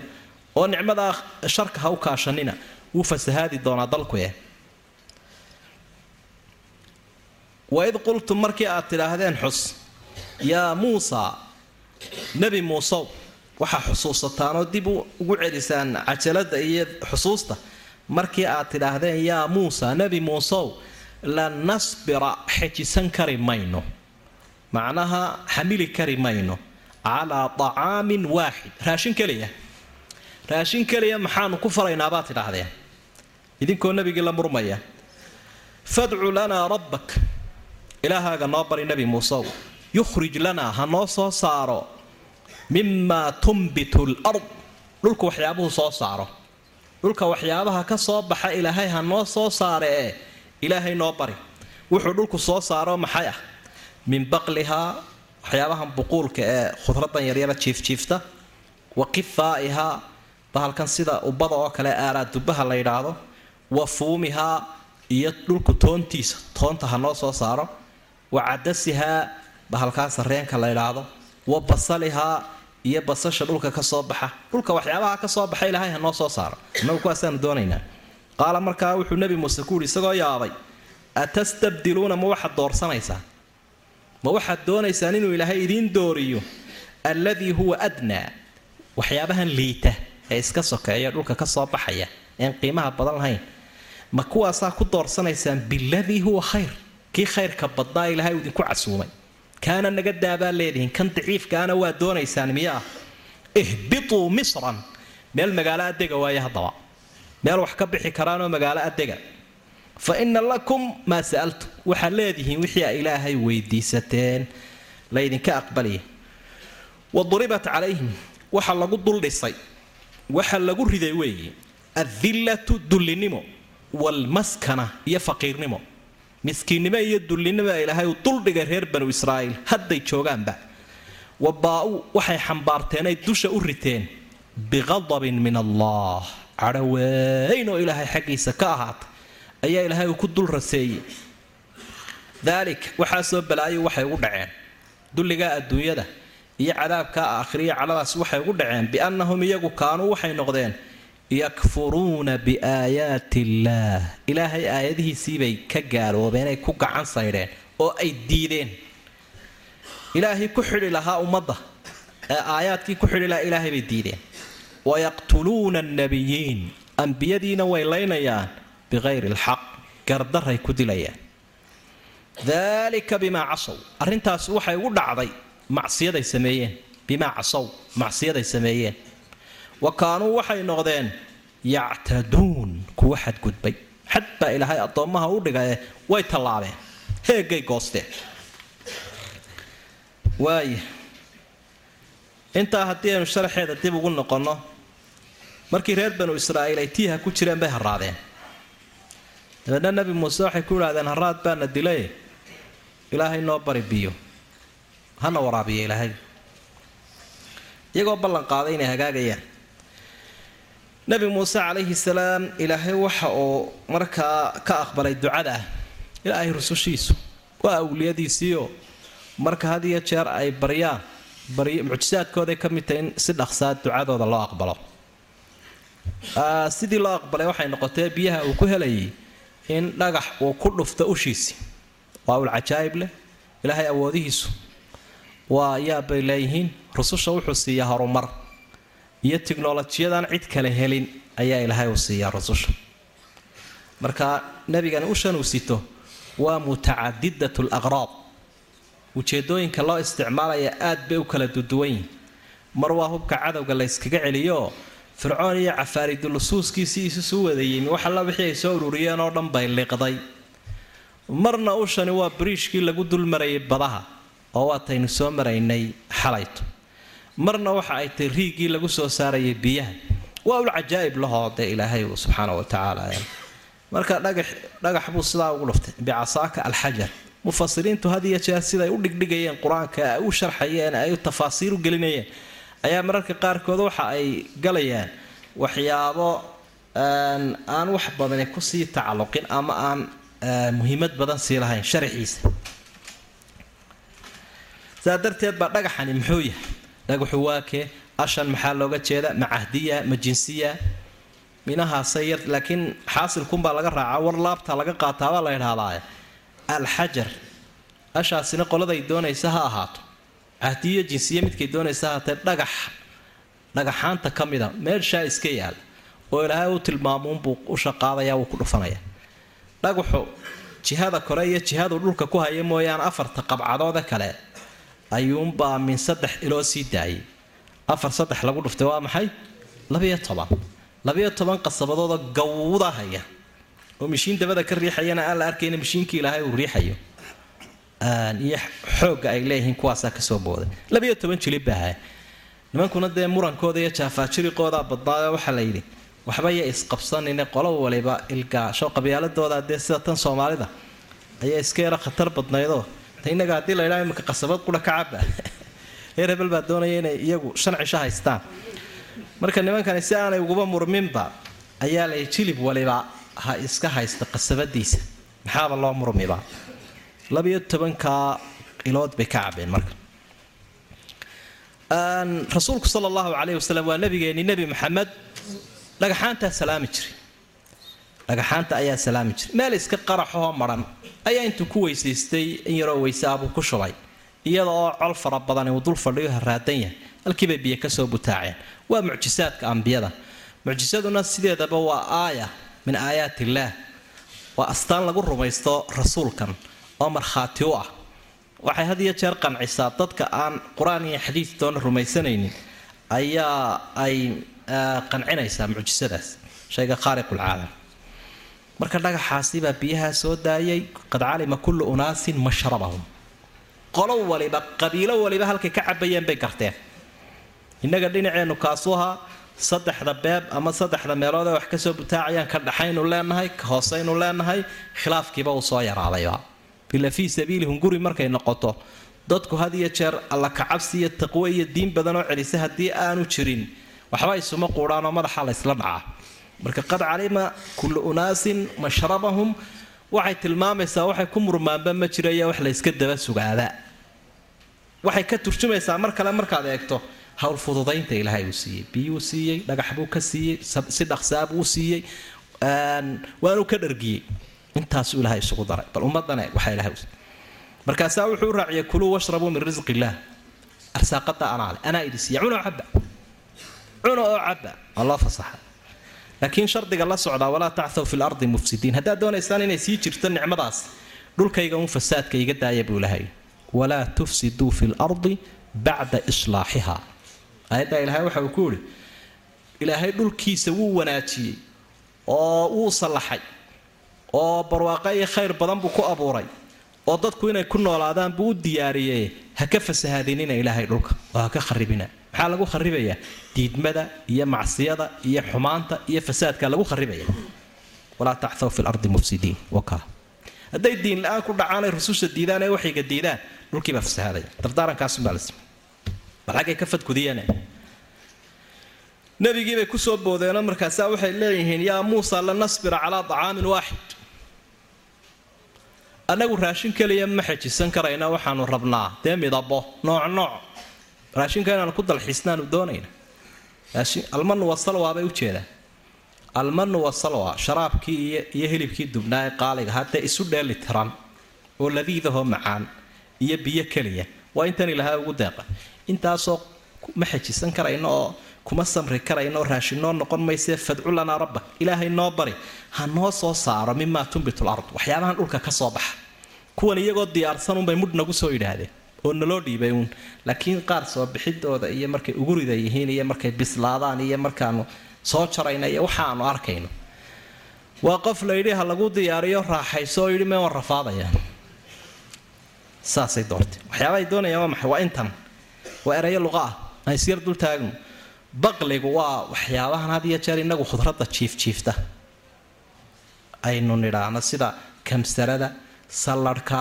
oo nicmadaa sharka ha u kaashanina wuu fasahaadi doonaa dalkuye waid qultum markii aad tidhaahdeen xus yaa muusa nebi muusow waxaa xusuusataanoo dib ugu celisaan cajalada iyo xusuusta. Markii aad tidhaahdeen yaa muusa nebi muusow lan nasbira xejisan kari mayno. Macnaha xamili kari mayno. Calaa طacaamin waaxid. Raashin keliya. Raashin keliya maxaanu ku falaynaa baad tidhaahdeen. Idinkoo nebigii la murmaya fadcu lanaa rabbak. Ilaahaaga noo bari nebi muusew yukhrij lanaa ha noo soo saaro mimaa tumbitu lard dhulka waxyaabuhu soo saaro. Dhulka waxyaabaha ka soo baxa ilaahay ha noo soo saare ee ilaahay noo bari. Wuxuu dhulku soo saaro maxay ah? Min baqlihaa waxyaabahan buquulka ee khudradan yaryara jiifjiifta wa qifaa'ihaa bahalkan sida ubada oo kale aaraa dubaha la yidhaahdo. Wa fuumihaa iyo dhulku toontiisa toonta ha noo soo saaro. Wa cadasihaa bahalkaa sareenka la yidhaahdo. Wa basalihaa iyo basasha dhulka ka soo baxa. Dhulka waxyaabaha ka soo baxa ilaahay ha noo soo saaro. Inagu kuwaasaanu doonaynaa qaala markaa wuxuu nebi muuse ku yihi isagoo yaabay atastabdiluuna ma waxaad doorsanaysaa? Ma waxaad doonaysaan inuu ilaahay idiin dooriyo? Alladii huwa adnaa. Waxyaabahan liita ee iska sokeeya dhulka ka soo baxaya een qiimaha badan lahayn. Ma kuwaasaa ku doorsanaysaan biladii huwa khayr. Kii khayrka badnaa ilaahay uu idinku casuumay kaana naga daabaa leedihiin. Kan daciifkaana waa doonaysaan miyaa ihbituu misran. Meel magaalo adega waaye haddaba. Meel wax ka bixi karaanoo magaalo adega fa ina lakum maa sa'altum. Waxaad leedihiin wixii a ilaahay weydiisateen. Laydinka aqbaliya wa duribat calayhim. Waxa lagu duldhisay waxa lagu riday weeye adillatu dullinimo. Waalmaskana iyo faqiirnimo miskiinnimo iyo dullinimo ilaahay uu duldhigay reer banu israa'iil hadday joogaanba. Wa baa-u waxay xambaarteen ay dusha u riteen biqadabin min allah. Cadho weyn oo ilaahay xaggiisa ka ahaatay ayaa ilaahay uu ku dul raseeyey. Daalik waxaasoo balaayo waxay ugu dhaceen. Dulligaa adduunyada iyo cadaabkaa aakhiriya cadhadaas waxay ugu dhaceen biannahum iyagu kaanuu waxay noqdeen yakfuruuna biaayaati illaah ilaahay aayadihiisiibay ka gaaloobeen ay ku gacan saydheen oo ay diideen. Ilaahay ku xidhi lahaa ummadda ee aayaadkii ku xidhi lahaa ilaahay bay diideen. Wayaqtuluuna annabiyiin ambiyadiina way laynayaan bikayri alxaq gardaray ku dilayaan. Daalika bimaa casow arrintaasi waxay ugu dhacday macsiyaday sameeyeen. Bimaa casow macsiyaday sameeyeen wa kaanuu waxay noqdeen yactaduun kuwa xadgudbay. Xad baa ilaahay addoommaha u dhigae way tallaabeen. Heegay goosteen waaya intaa haddii aynu sharaxeeda dib ugu noqonno markii reer banu israa'iil ay tiiha ku jireen bay haraadeen dabeedna nebi muuse waxay ku idhahdeen haraad baana dilay. Ilaahay noo bari biyo. Hana waraabiyo ilaahay. Iyagoo ballan qaaday inay hagaagayaan nebi muuse calayhi salaam ilaahay waxa uu markaa ka aqbalay ducada ah ilaahay rusushiisu waa awliyadiisiioo marka had iyo jeer ay baryaan mucjisaadkooday ka mid tahay in si dhaqsaa ducadooda loo aqbalo. Sidii loo aqbalay waxay noqotee biyaha uu ku helayay in dhagax uu ku dhufto ushiisi. Waa ul cajaa'ib leh ilaahay awoodihiisu waa yaabbay leeyihiin rususha wuxuu siiyaa horumar iyo tiknolojiyadaan cid kale helin ayaa ilaahay uu siiyaa rususha. Marka nebigani ushan uu sito waa mutacadidat laqraad ujeedooyinka loo isticmaalaya aad bay u kala duduwan yihiin mar waa hubka cadowga la yskaga celiyo fircoon iyo cafaaridulusuuskiisii isusu wada yimi wax alla wixii ay soo ururiyeen oo dhan bay liqday. Marna ushani waa bariishkii lagu dulmarayay badaha oo waataynu soo maraynay xalayto marna waxa ay tahay riigii lagu soo saarayay biyaha. Waa ul cajaa'ib lahoo dee ilaahay uu subxaana wa tacaala marka dhagax dhagax buu sidaa ugu dhuftay bicasaaka alxajar. Mufasiriintu had iyo jeer siday u dhigdhigayeen qur'aanka ay u sharxayeen ay tafaasiir u gelinayeen. Ayaa mararka qaarkood waxa ay galayaan waxyaabo aan wax badani ku sii tacalluqin ama aan muhiimad badan sii lahayn sharaxiisa sidaa darteed baa dhagaxani muxuu yahay dhagaxu waa kee ashan maxaa looga jeeda? Ma cahdiya ma jinsiya? Minahaase yar laakiin xaasilkunbaa laga raacaa war laabta laga qaataabaa la idhahdaa alxajar ashaasina qoladay doonaysa ha ahaato. Cahdiyo jinsiya midkay doonaysa haatee dhagax dhagaxaanta ka mida meelshaa iska yaalla oo ilaahay u tilmaamuunbuu u shaqaadayaa wuu ku dhufanaya. Dhagaxu jihada kore iyo jihadu dhulka ku haya mooyaane afarta qabcadoode kale ayuunbaa min saddex iloo sii daayay. Afar saddex lagu dhuftay waa maxay? Labiyo toban. Labiyo toban qasabadoodoo gawda haya. Oo mishiin dabada ka riixayana aan la arkayna mishiinkii ilaahay uu riixayo. Iyo xoogga ay leeyihiin kuwaasaa ka soo booday. Labiyo toban jilib baa haya. Nimankuna dee murankooda iyo jaafaajiriqoodaa badnaayoo waxaa la yidhi waxba ya isqabsanine qolo waliba ilgaasho qabyaaladooda dee sida tan soomaalida. Ayaa iska yaro khatar badnaydoo ta innaga haddii la ydhaha imika qasabad qura ka caba reer hebel baa doonaya inay iyagu shan cisho haystaan. Marka nimankani si aanay uguba murminba ayaa lay jilib waliba ha iska haysta qasabadiisa. Maxaaba loo murmiba? Labiyo tobankaa ilood bay ka cabeen marka. Rasuulku sala allahu calayhi wasalam waa nabigeeni nebi maxamed dhagaxaantaa salaami jiray dhagaxaanta ayaa salaami jiray. Meel iska qaraxoo maran. Ayaa intuu ku weysaystay in yaroo weysaabuu ku shubay. Iyada oo col fara badani uu dul fadhiyo haraadan yahay. Halkiibay biyo ka soo butaaceen. Waa mucjisaadka ambiyada. Mucjisaduna sideedaba waa aaya min aayaat illaah waa astaan lagu rumaysto rasuulkan oo markhaati u ah. Waxay had iyo jeer qancisaa dadka aan qur'aan iyo xadiid doona rumaysanaynin ayaa ay qancinaysaa mucjisadaas. Shayga khaariqulcaalam marka dhagaxaasibaa biyahaa soo daayay qad calima kullu unaasin mashrabahum. Qolo waliba qabiilo waliba halkay ka cabayeen bay garteen. Innaga dhinaceennu kaasuu ahaa saddexda beeb ama saddexda meelood ee wax ka soo butaacayaan ka dhaxaynu leenahay ka hooseynu leenahay khilaafkiiba uu soo yaraadayba ila fii sabiilihum guri markay noqoto dadku had iyo jeer alla kacabsi iyo taqwo iyo diin badanoo celisa haddii aanu jirin. Waxba isuma quudhaanoo madaxa la ysla dhacaa marka qad calima kullu unaasin mashrabahum waxay tilmaamaysaa waxay ku murmaanba ma jiraya wax la yska daba sugaada waxay ka turjumaysaa mar kale markaad eegto hawl fududaynta ilaahay uu siiyey biyuu siiyey dhagax buu ka siiyey si dhaqsaabuu siiyey waanuu ka dhargiyey. Intaasuu ilahay isugu daray bal ummaddan eeg waxaa ilahay markaasaa wuxuu raaciyay kuluu washrabuu min risqi illaah arsaaqada anaale anaa idi siiya cuna caba cuna oo cabba. Waa fasaxa laakiin shardiga la socdaa walaa tacthaw fi lardi mufsidiin. Haddaad doonaysaan inay sii jirto nicmadaas dhulkayga un fasaadka iga daaya buu lahay walaa tufsiduu fi lardi bacda islaaxiha. Aayaddaa ilaahay waxa uu ku yidhi ilaahay dhulkiisa wuu wanaajiyey oo wuu sallaxay oo barwaaqo iyo khayr badan buu ku abuuray oo dadku inay ku noolaadaan buu u diyaariyey. Ha ka fasahaadinina ilaahay dhulka oo ha ka kharibina maxaa lagu kharibayaa diidmada iyo macsiyada iyo xumaanta iyo fasaadka lagu kharibaya. Walaa tacthaw fi lardi mufsidiin wakaa hadday diin la'aan ku dhacaan ay rususha diidaan ee waxayga diidaan dhulkiibaa fasahaadaya dardaarankaasumbaa la sima bal xaggay ka fadkudiyeen nabigiibay ku soo boodeenoo markaasaa waxay leeyihiin yaa muusa lanasbira calaa acaamin waaxid. Annagu raashin keliya ma xejisan karayna waxaanu rabnaa. Dee midabo nooc raashinka inaanu ku dalxiisnaanu doonayna almanu wasalwa bay ujeedaan almanu wasalwa sharaabkii iyo hilibkii dubnaa ee qaaliga haddee isu dheeli tiran oo ladiidahoo macaan iyo biyo keliya. Waa intan ilahaa ugu deeqa. Intaasoo ma xejisan karayno oo kuma samri karayno raashinoo noqon fadcu lanaa rabba. Ilaahay noo bari ha noo soo saaro mimaa tumbitul ard. Waxyaabahan dhulka ka soo baxa. Kuwan iyagoo diyaarsan unbay mudh nagu soo yidhaahdeen oo naloo dhiibay uun. Laakiin qaar soo bixidooda iyo markay ugurida yihiin iyo markay bislaadaan iyo markaanu soo jarayna iyo waxaanu arkayno. Waa qof layidhi ha lagu diyaariyo raaxayso oo yidhi mewan rafaadaya. Saasay doortay. Waxyaabahay doonayaan waa maxay? Waa intan. Waa erayo luqa ah. Aan isyar dul taagno baqligu waa waxyaabahan had iyo jeer inagu khudradda jiifjiifta aynu nidhaahno sida kamsarada salladhka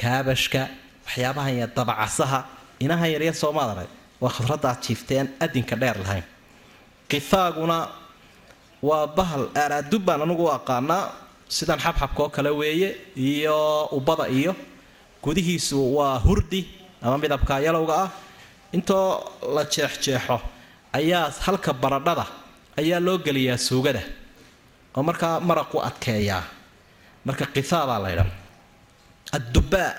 kaabashka waxyaabahan ya dabacasaha inaha yaryar soomaad arag waa khudraddaad jiiftay adinka dheer lahayn. Qifaaguna waa bahal aaraadub baan anugu u aqaanaa. Sidan xabxabka oo kale weeye iyo ubada iyo. Gudihiisu waa hurdi ama midabka yalowga ah. Intoo la jeexjeexo ayaa halka baradhada ayaa loo geliyaa suugada. Oo markaa maraqu adkeeyaa. Marka qithaa baa laydha addubaa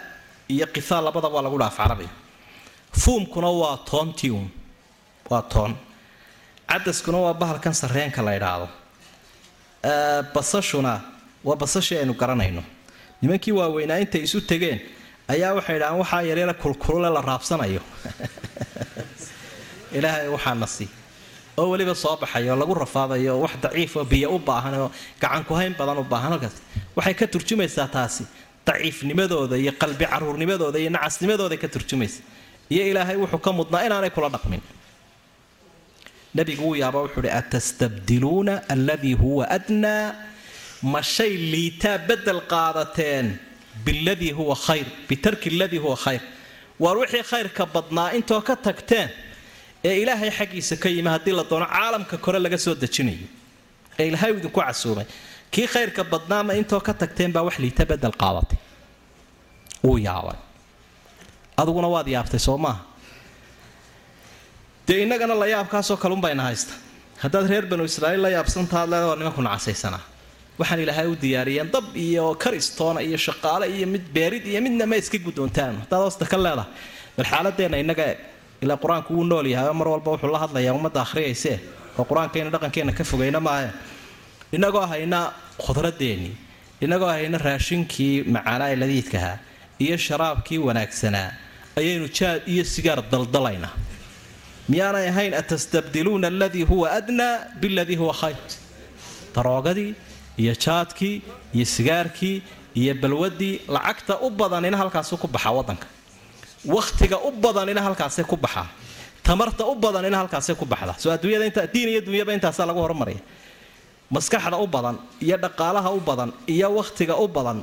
iyo qithaa labadaba waa lagu dhaaf carabiga fuumkuna waa toontii uun waa toon. Cadaskuna waa bahalkan sarreenka la ydhaahdo basashuna waa basashii aynu garanayno. Nimankii waaweynaa intay isu tegeen ayaa waxay idhahaan waxaa yaryara kulkulule la raabsanayo. Ilaahay waxaana sii. Oo weliba soo baxayo lagu rafaadayo wax daciif oo biyo u baahan oo gacankuhayn badan u baahan halkaas. Waxay ka turjumaysaa taasi daciifnimadooda iyo qalbi caruurnimadooda iyo nacasnimadooday ka turjumaysa. Iyo ilaahay wuxuu ka mudnaa inaanay kula dhaqmin. Nabigu wuu yaaba wuxuu uhi atastabdiluuna alladii huwa adnaa? Ma shay liitaa bedel qaadateen biladii huwa khayr bitarki aladii huwa khayr. Waar wixii khayrka badnaa intoo ka tagteen ee ilaahay xaggiisa ka yimi haddii la doono caalamka kore laga soo dejinayo. Ee ilaahay idinku casuumay kii khayrka badnaama intoo ka tagteen baa wax liita bedel qaadatay wuu yaabay. Aduguna waad yaabtay soo maaha dee innagana la yaabkaasoo kalunbayna haysta. Haddaad reer banu israaiil la yaabsantaad leeda waa nimanku nacasaysanaa waxaan ilaahay u diyaariyeen dab iyo karistoona iyo shaqaale iyo mid beerid iyo midna ma iska guddoontaan. Haddaad hoosta ka leedahay bal xaaladeenna innaga ilaa qur'aanku wuu nool yahay mar walba wuxuu la hadlayaa ummadda akhriyaysee. Oo qur'aankayna dhaqankeenna ka fogayna maahe inagoo hayna khudraddeennii inagoo hayna raashinkii macaanaa ee ladiidkahaa iyo sharaabkii wanaagsanaa ayaynu jaad iyo sigaar daldalaynaa. Miyaanay ahayn atastabdiluuna aladii huwa adnaa biladii huwa khayr. Daroogadii iyo jaadkii iyo sigaarkii iyo balwadii lacagta u badanina halkaasu ku baxaa wadanka wakhtiga u badanina halkaasay ku baxaa tamarta u badanina halkaasay ku baxda. Soo adduunyada inta diin iyo dunyaba intaasaa lagu horumaraya maskaxda u badan iyo dhaqaalaha u badan iyo wakhtiga u badan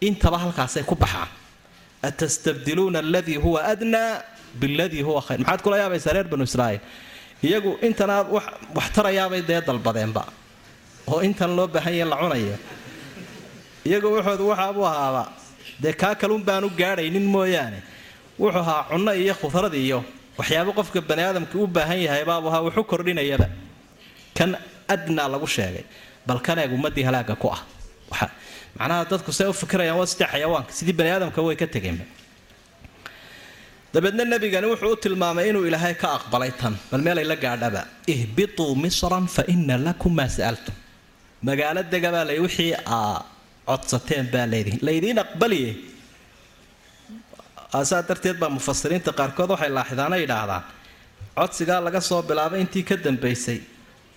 intaba halkaasay ku baxaan. Atastabdiluuna aladii huwa adnaa biladii huwa khayr. Maxaad kula yaabaysaa reer banu israa'iil? Iyagu intanaad wax tarayaabay dee dalbadeenba oo intan loo baahan yahe la cunayo. Iyagu wuxoodu waxaabuu ahaaba dee kaa kalun baanu gaadhaynin mooyaane. Wuxuu ahaa cunno iyo khudrad iyo waxyaabo qofka bani aadamka u baahan yahay baabu ahaa wuxu kordhinayaba. Kan adnaa lagu sheegay bal kaneeg ummadii halaaga ku ah. Macnaha dadku say u fikirayaan waa sidii xayawaanka sidii bani aadamka way ka tegeenba dabeedna nebigani wuxuu u tilmaamay inuu ilaahay ka aqbalay tan bal meelay la gaadhaba. Ihbituu misran fa ina lakum maa sa'altum. Magaalo dega baa lay wixii aa codsateen baa laydiin laydiin aqbaliye. Saa darteed baa mufasiriinta qaarkood waxay laaxidaana yidhaahdaan codsigaa laga soo bilaabay intii ka dambaysay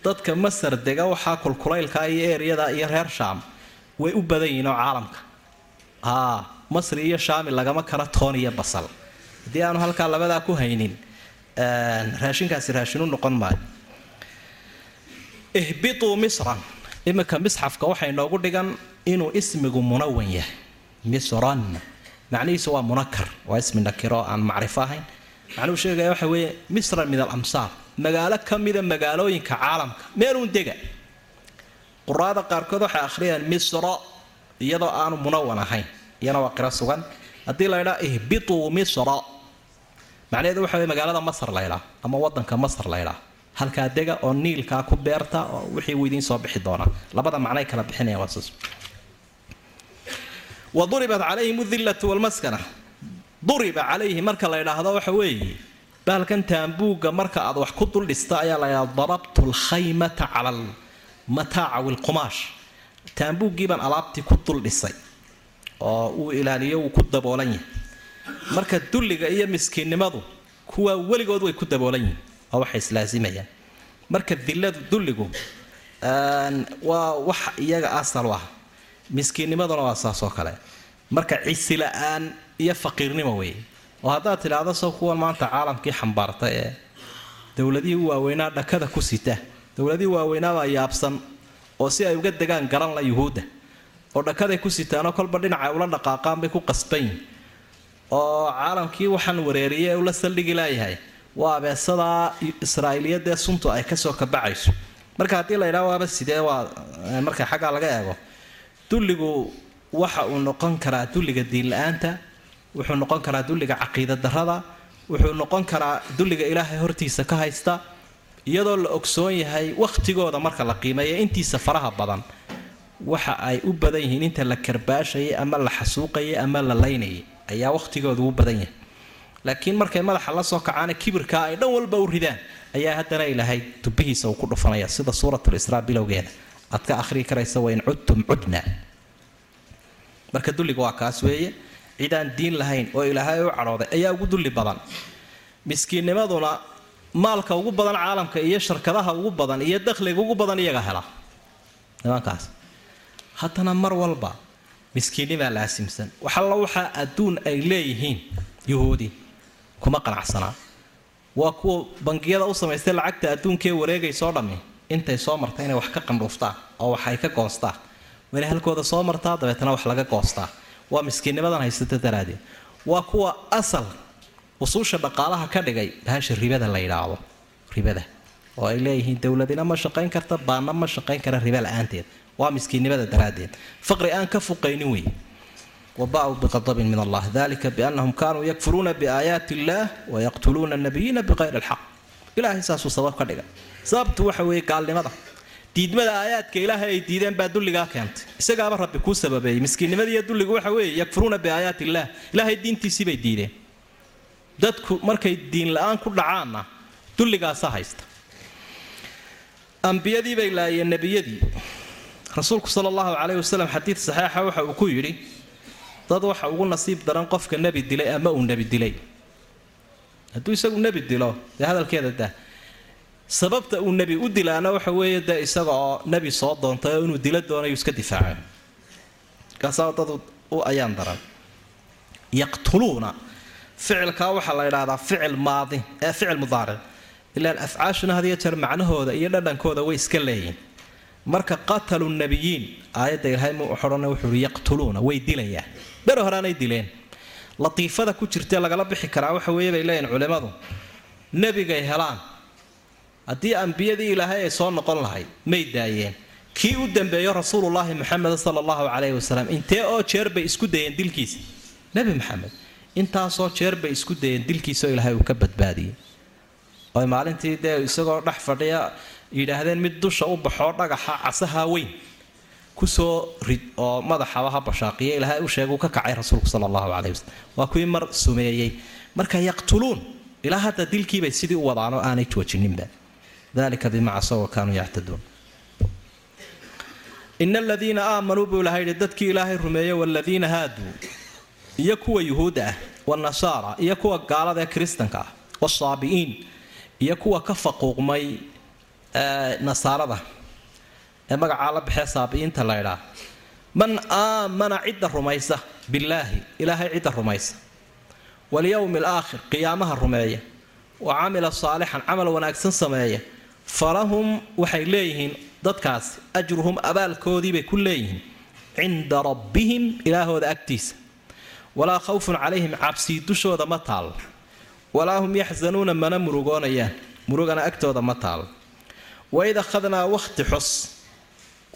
dadka masar dega waxaa kulkulaylka iyo eeriyada iyo reer shaam way u badan yihiin oo caalamka. Haa masri iyo shaami lagama kala toon iyo basal. Haddii aanu halkaa labadaa ku haynin raashinkaasi raashinu noqon maayo. Ihbituu misran. Iminka misxafka waxay noogu dhigan inuu ismigu munawan yahay. Misran. Macnihiisu waa munakar waa ismi nakiro aan macrifo ahayn macnuhu sheegaya waxa weeye misran min alamsaar. Magaalo ka mida magaalooyinka caalamka. Meeluun dega. Quraada qaarkood waxay akhriyaan misro iyadoo aanu munawan ahayn. Iyana waa qiro sugan. Haddii la ydhaa ihbituu misra. Macnaheedu waxa wey magaalada masar laydhaa ama wadanka masar laydhaa halkaa dega oo niilkaa ku beerta oo wixii uu idiin soo bixi doonaa. Labada macnay kala bixinayaan waa saas. Wa duribat calayhim udillatu walmaskana duriba calayhi marka la ydhaahdo waxa weeye bahalkan taambuugga marka aad wax ku dul dhista ayaa la ydhahda darabtu lkhaymata cala almataaca wilqumaash taambuuggii baan alaabtii ku dul dhisay oo uu ilaaliyo wuu ku daboolan yahay. Marka dulliga iyo miskiinnimadu kuwaa weligood way ku daboolan yihiin oo waxay islaasimayaan marka dilladu dulligu waa wax iyaga asal u ah. Miskiinnimaduna waa saas oo kale. Marka cisi la'aan iyo faqiirnimo weeye oo haddaad tidhaahdo soo kuwan maanta caalamkii xambaarta ee dowladihii waaweynaa dhakada ku sita. Dowladihii waaweynaabaa yaabsan oo si ay uga degaan garan la yuhuudda. Oo dhakaday ku sitaanoo kolba dhinaca ula dhaqaaqaan bay ku qasbayin oo caalamkii waxaan wareeriyay ula saldhigi laayahay waa abeesadaa israa'iiliyadee suntu ay ka soo kabacayso. Marka haddii la ydhaha waaba sidee waa marka xaggaa laga eego. Dulligu waxa uu noqon karaa dulliga diinla-aanta wuxuu noqon karaa dulliga caqiida darada wuxuu noqon karaa dulliga ilaahay hortiisa ka haysta iyadoo la ogsoon yahay wakhtigooda marka la qiimeeya intiisa faraha badan. Waxa ay u badan yihiin inta la karbaashayay ama la xasuuqayay ama la laynayay ayaa wakhtigooda u badan yahay. Laakiin markay madaxa la soo kacaana kibirkaa ay dhan walba u ridaan ayaa haddana ilaahay dubihiisa uu ku dhufanaya sida suuratulisraa bilowgeeda. Aad ka akhrii karaysa wain cudtum cudna marka dulliga waa kaas weeye cidaan diin lahayn oo ilaahay u cadhooday ayaa ugu dulli badan. Miskiinnimaduna maalka ugu badan caalamka iyo sharkadaha ugu badan iyo dakhliga ugu badan iyaga hela. Nimankaas haddana mar walba miskiinnimaa laasimsan. Waxalla waxaa adduun ay leeyihiin yuhuudi kuma qanacsanaa. Waa kuwa bangiyada u samaystay lacagta adduunkee wareegaysoo dhammi? Intay soo marta inay wax ka qandhuuftaan oo wax ay ka goostaan inay halkooda soo martaa dabeetana wax laga goostaa waa miskiinnimadan haysata daraadeed waa kuwa asal usuusha dhaqaalaha ka dhigay bahasha ribada la yidhaahdo. Ribada. Oo ay leeyihiin dowladina ma shaqayn karta baana ma shaqayn kara riba la'aanteed. Waa miskiinnimada daraaddeed. Faqri aan ka fuqaynin wey waba'uu biqadabin min allah. Dalika biannahum kaanuu yakfuruuna biaayaati illaah wayaqtuluuna nabiyiina biqayri alxaq ilaahay saasuu sabab ka dhigay sababtu waxa weeye gaalnimada diidmada aayaadka ilaahay ay diideen baa dulligaa keentay. Isagaaba rabbi kuu sababeeyey miskiinnimadiiyo dulligu waxa weeye yakfuruuna biaayaati illaah ilaahay diintiisii bay diideen. Dadku markay diin la'aan ku dhacaanna dulligaasa haysta. Ambiyadii bay laayeen nebiyadii. Rasuulku sala allahu caleyhi wasalam xadiid saxeixa waxa uu ku yidhi dad waxa ugu nasiib daran qofka nebi dilay ama uu nebi dilay. Hadduu isagu nebi dilo dee hadalkeeda dah sababta uu nebi u dilaana waxa weeye dee isaga oo nebi soo doontay oo inuu dilo doonayu iska difaaco markaasaa dad u ayaan daran. Yaqtuluuna ficilkaa waxaa la idhaahdaa ficil maadi ee ficil mudaaric ilaan afcaashuna had jeer macnahooda iyo dhadhankooda way iska leeyihiin marka qatalu nabiyiin aayadda ilaahay mu xodhana wuxuu uhi yaqtuluuna way dilayaan. Bere horeanay dileen. Latiifada ku jirtee lagala bixi karaa waxa weeye leeyihiin culimmadu nebigay helaan haddii ambiyadii ilaahay ay soo noqon lahayd may daayeen. Kii u dambeeyo rasuulullaahi muxamed sala allahu caleyhi wasalam intee oo jeer bay isku dayeen dilkiisa? Nebi maxamed intaasoo jeer bay isku dayeen dilkiisaoo ilaahay uu ka badbaadiyey. Oy maalintii dee isagoo dhex fadhiya yidhaahdeen mid dusha u baxoo dhagaxa casaha weyn ku soo rid oo madaxaba ha bashaaqiya ilaahay u sheega ka kacay rasuulku sala allahu caleyhi wasalam waa kuwii mar sumeeyey. Marka yaqtuluun ilaa hadda dilkiibay sidii u wadaan oo aanay joojinninba dalika bima casaw wa kaanuu yactaduun ina aladiina aamanuu buu ilahay yidhi dadkii ilaahay rumeeyey waaladiina haaduu iyo kuwa yuhuudda ah wanasaara iyo kuwa gaalada ee kiristanka ah wasaabi'iin iyo kuwa ka faquuqmay nasaarada ee magacaa la baxee saabi'iinta la ydhaa man aamana cidda rumaysa billaahi ilaahay cidda rumaysa walyowmi alaakhir qiyaamaha rumeeya wa camila saalixan camal wanaagsan sameeya falahum waxay leeyihiin dadkaasi ajruhum abaalkoodiibay ku leeyihiin cinda rabbihim ilaahooda agtiisa. Walaa khawfun calayhim cabsii dushooda ma taalo walaa hum yaxsanuuna mana murugoonayaan murugana agtooda ma taalo waid akhadnaa waqti xus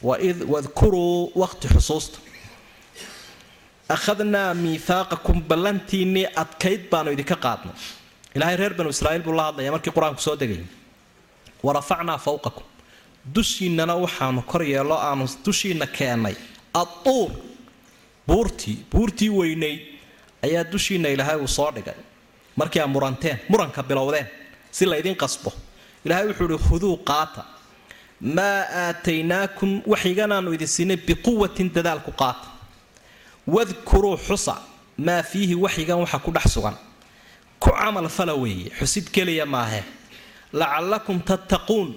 wadkuruu waqti xusuusta. Akhadnaa miihaaqakum ballantiinnii adkayd baanu idinka qaadnay. Ilaahay reer banu israa'iil buu la hadlaya markii qur'aanku soo degayay wa rafacnaa fawqakum. Dushiinnana waxaanu kor yeello aanu dushiinna keennay adduur buurtii buurtii weynayd ayaa dushiinna ilaahay uu soo dhigay. Markii aa muranteen muranka bilowdeen si laydin qasbo. Ilaahay wuxuu ihi khuduu qaata. Maa aataynaakum waxiganaanu idin siinay biquwatin dadaalku qaata. Wadkuruu xusa maa fiihi waxyigan waxa ku dhex sugan. Ku camal fala weeye xusid keliya maahe lacallakum tattaquun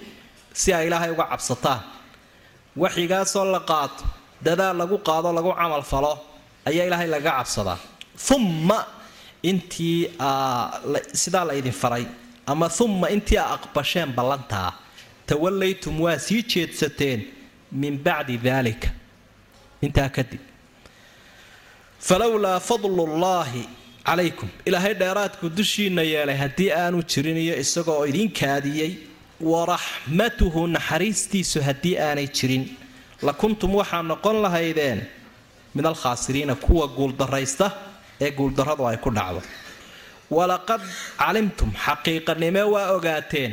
si ay ilaahay uga cabsataan waxyigaasoo la qaato dadaal lagu qaado lagu camal falo ayaa ilaahay laga cabsadaa. Umma intii sidaa la ydin faray. Ama umma intii a aqbasheen ballantaa. Tawallaytum waa sii jeedsateen min bacdi daalika intaa kadib. Falowlaa fadlullaahi calaykum ilaahay dheeraadku dushiinna yeelay haddii aanu jirin iyo isagoo idiin kaadiyey waraxmatuhu naxariistiisu haddii aanay jirin. La kuntum waxaa noqon lahaydeen min alkhaasiriina kuwa guuldaraysta ee guuldarradu ay ku dhacdo. Walaqad calimtum xaqiiqanime waa ogaateen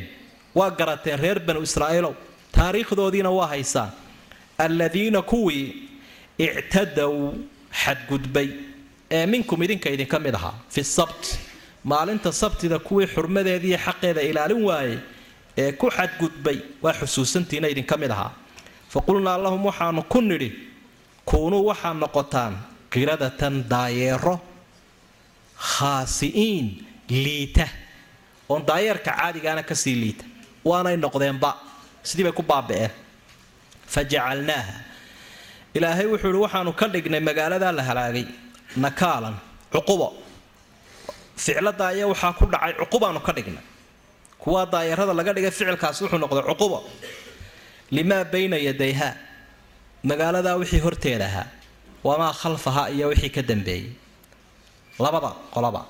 waa garateen reer banu israa'iilow taariikhdoodiina waa haysaan alladiina kuwii ictadow xadgudbay ee minkum idinka idinka mid ahaa fi sabt. Maalinta sabtida kuwii xurmadeediiyo xaqeeda ilaalin waayey ee ku xadgudbay waa xusuusantiina idinka mid ahaa fa lahum waxaanu ku nidhi kuunuu waxaad noqotaan qiradatan daayeero khaasi'iin liita. Oon daayeerka caadigaana ka sii liita. Waanay noqdeenba. Sidii bay ku baaba'een. Fa jacalnaaha. Ilaahay wuxuu ihi waxaanu ka dhignay magaaladaa la halaagay nakaalan cuqubo. Ficlada ayaa waxaa ku dhacay cuqubaanu ka dhignay. Kuwaa daayarada laga dhigay ficilkaasi wuxuu noqday cuqubo. Limaa bayna yadayha. Magaaladaa wixii horteeda ahaa. Wamaa khalfaha iyo wixii ka dambeeyey labada qolaba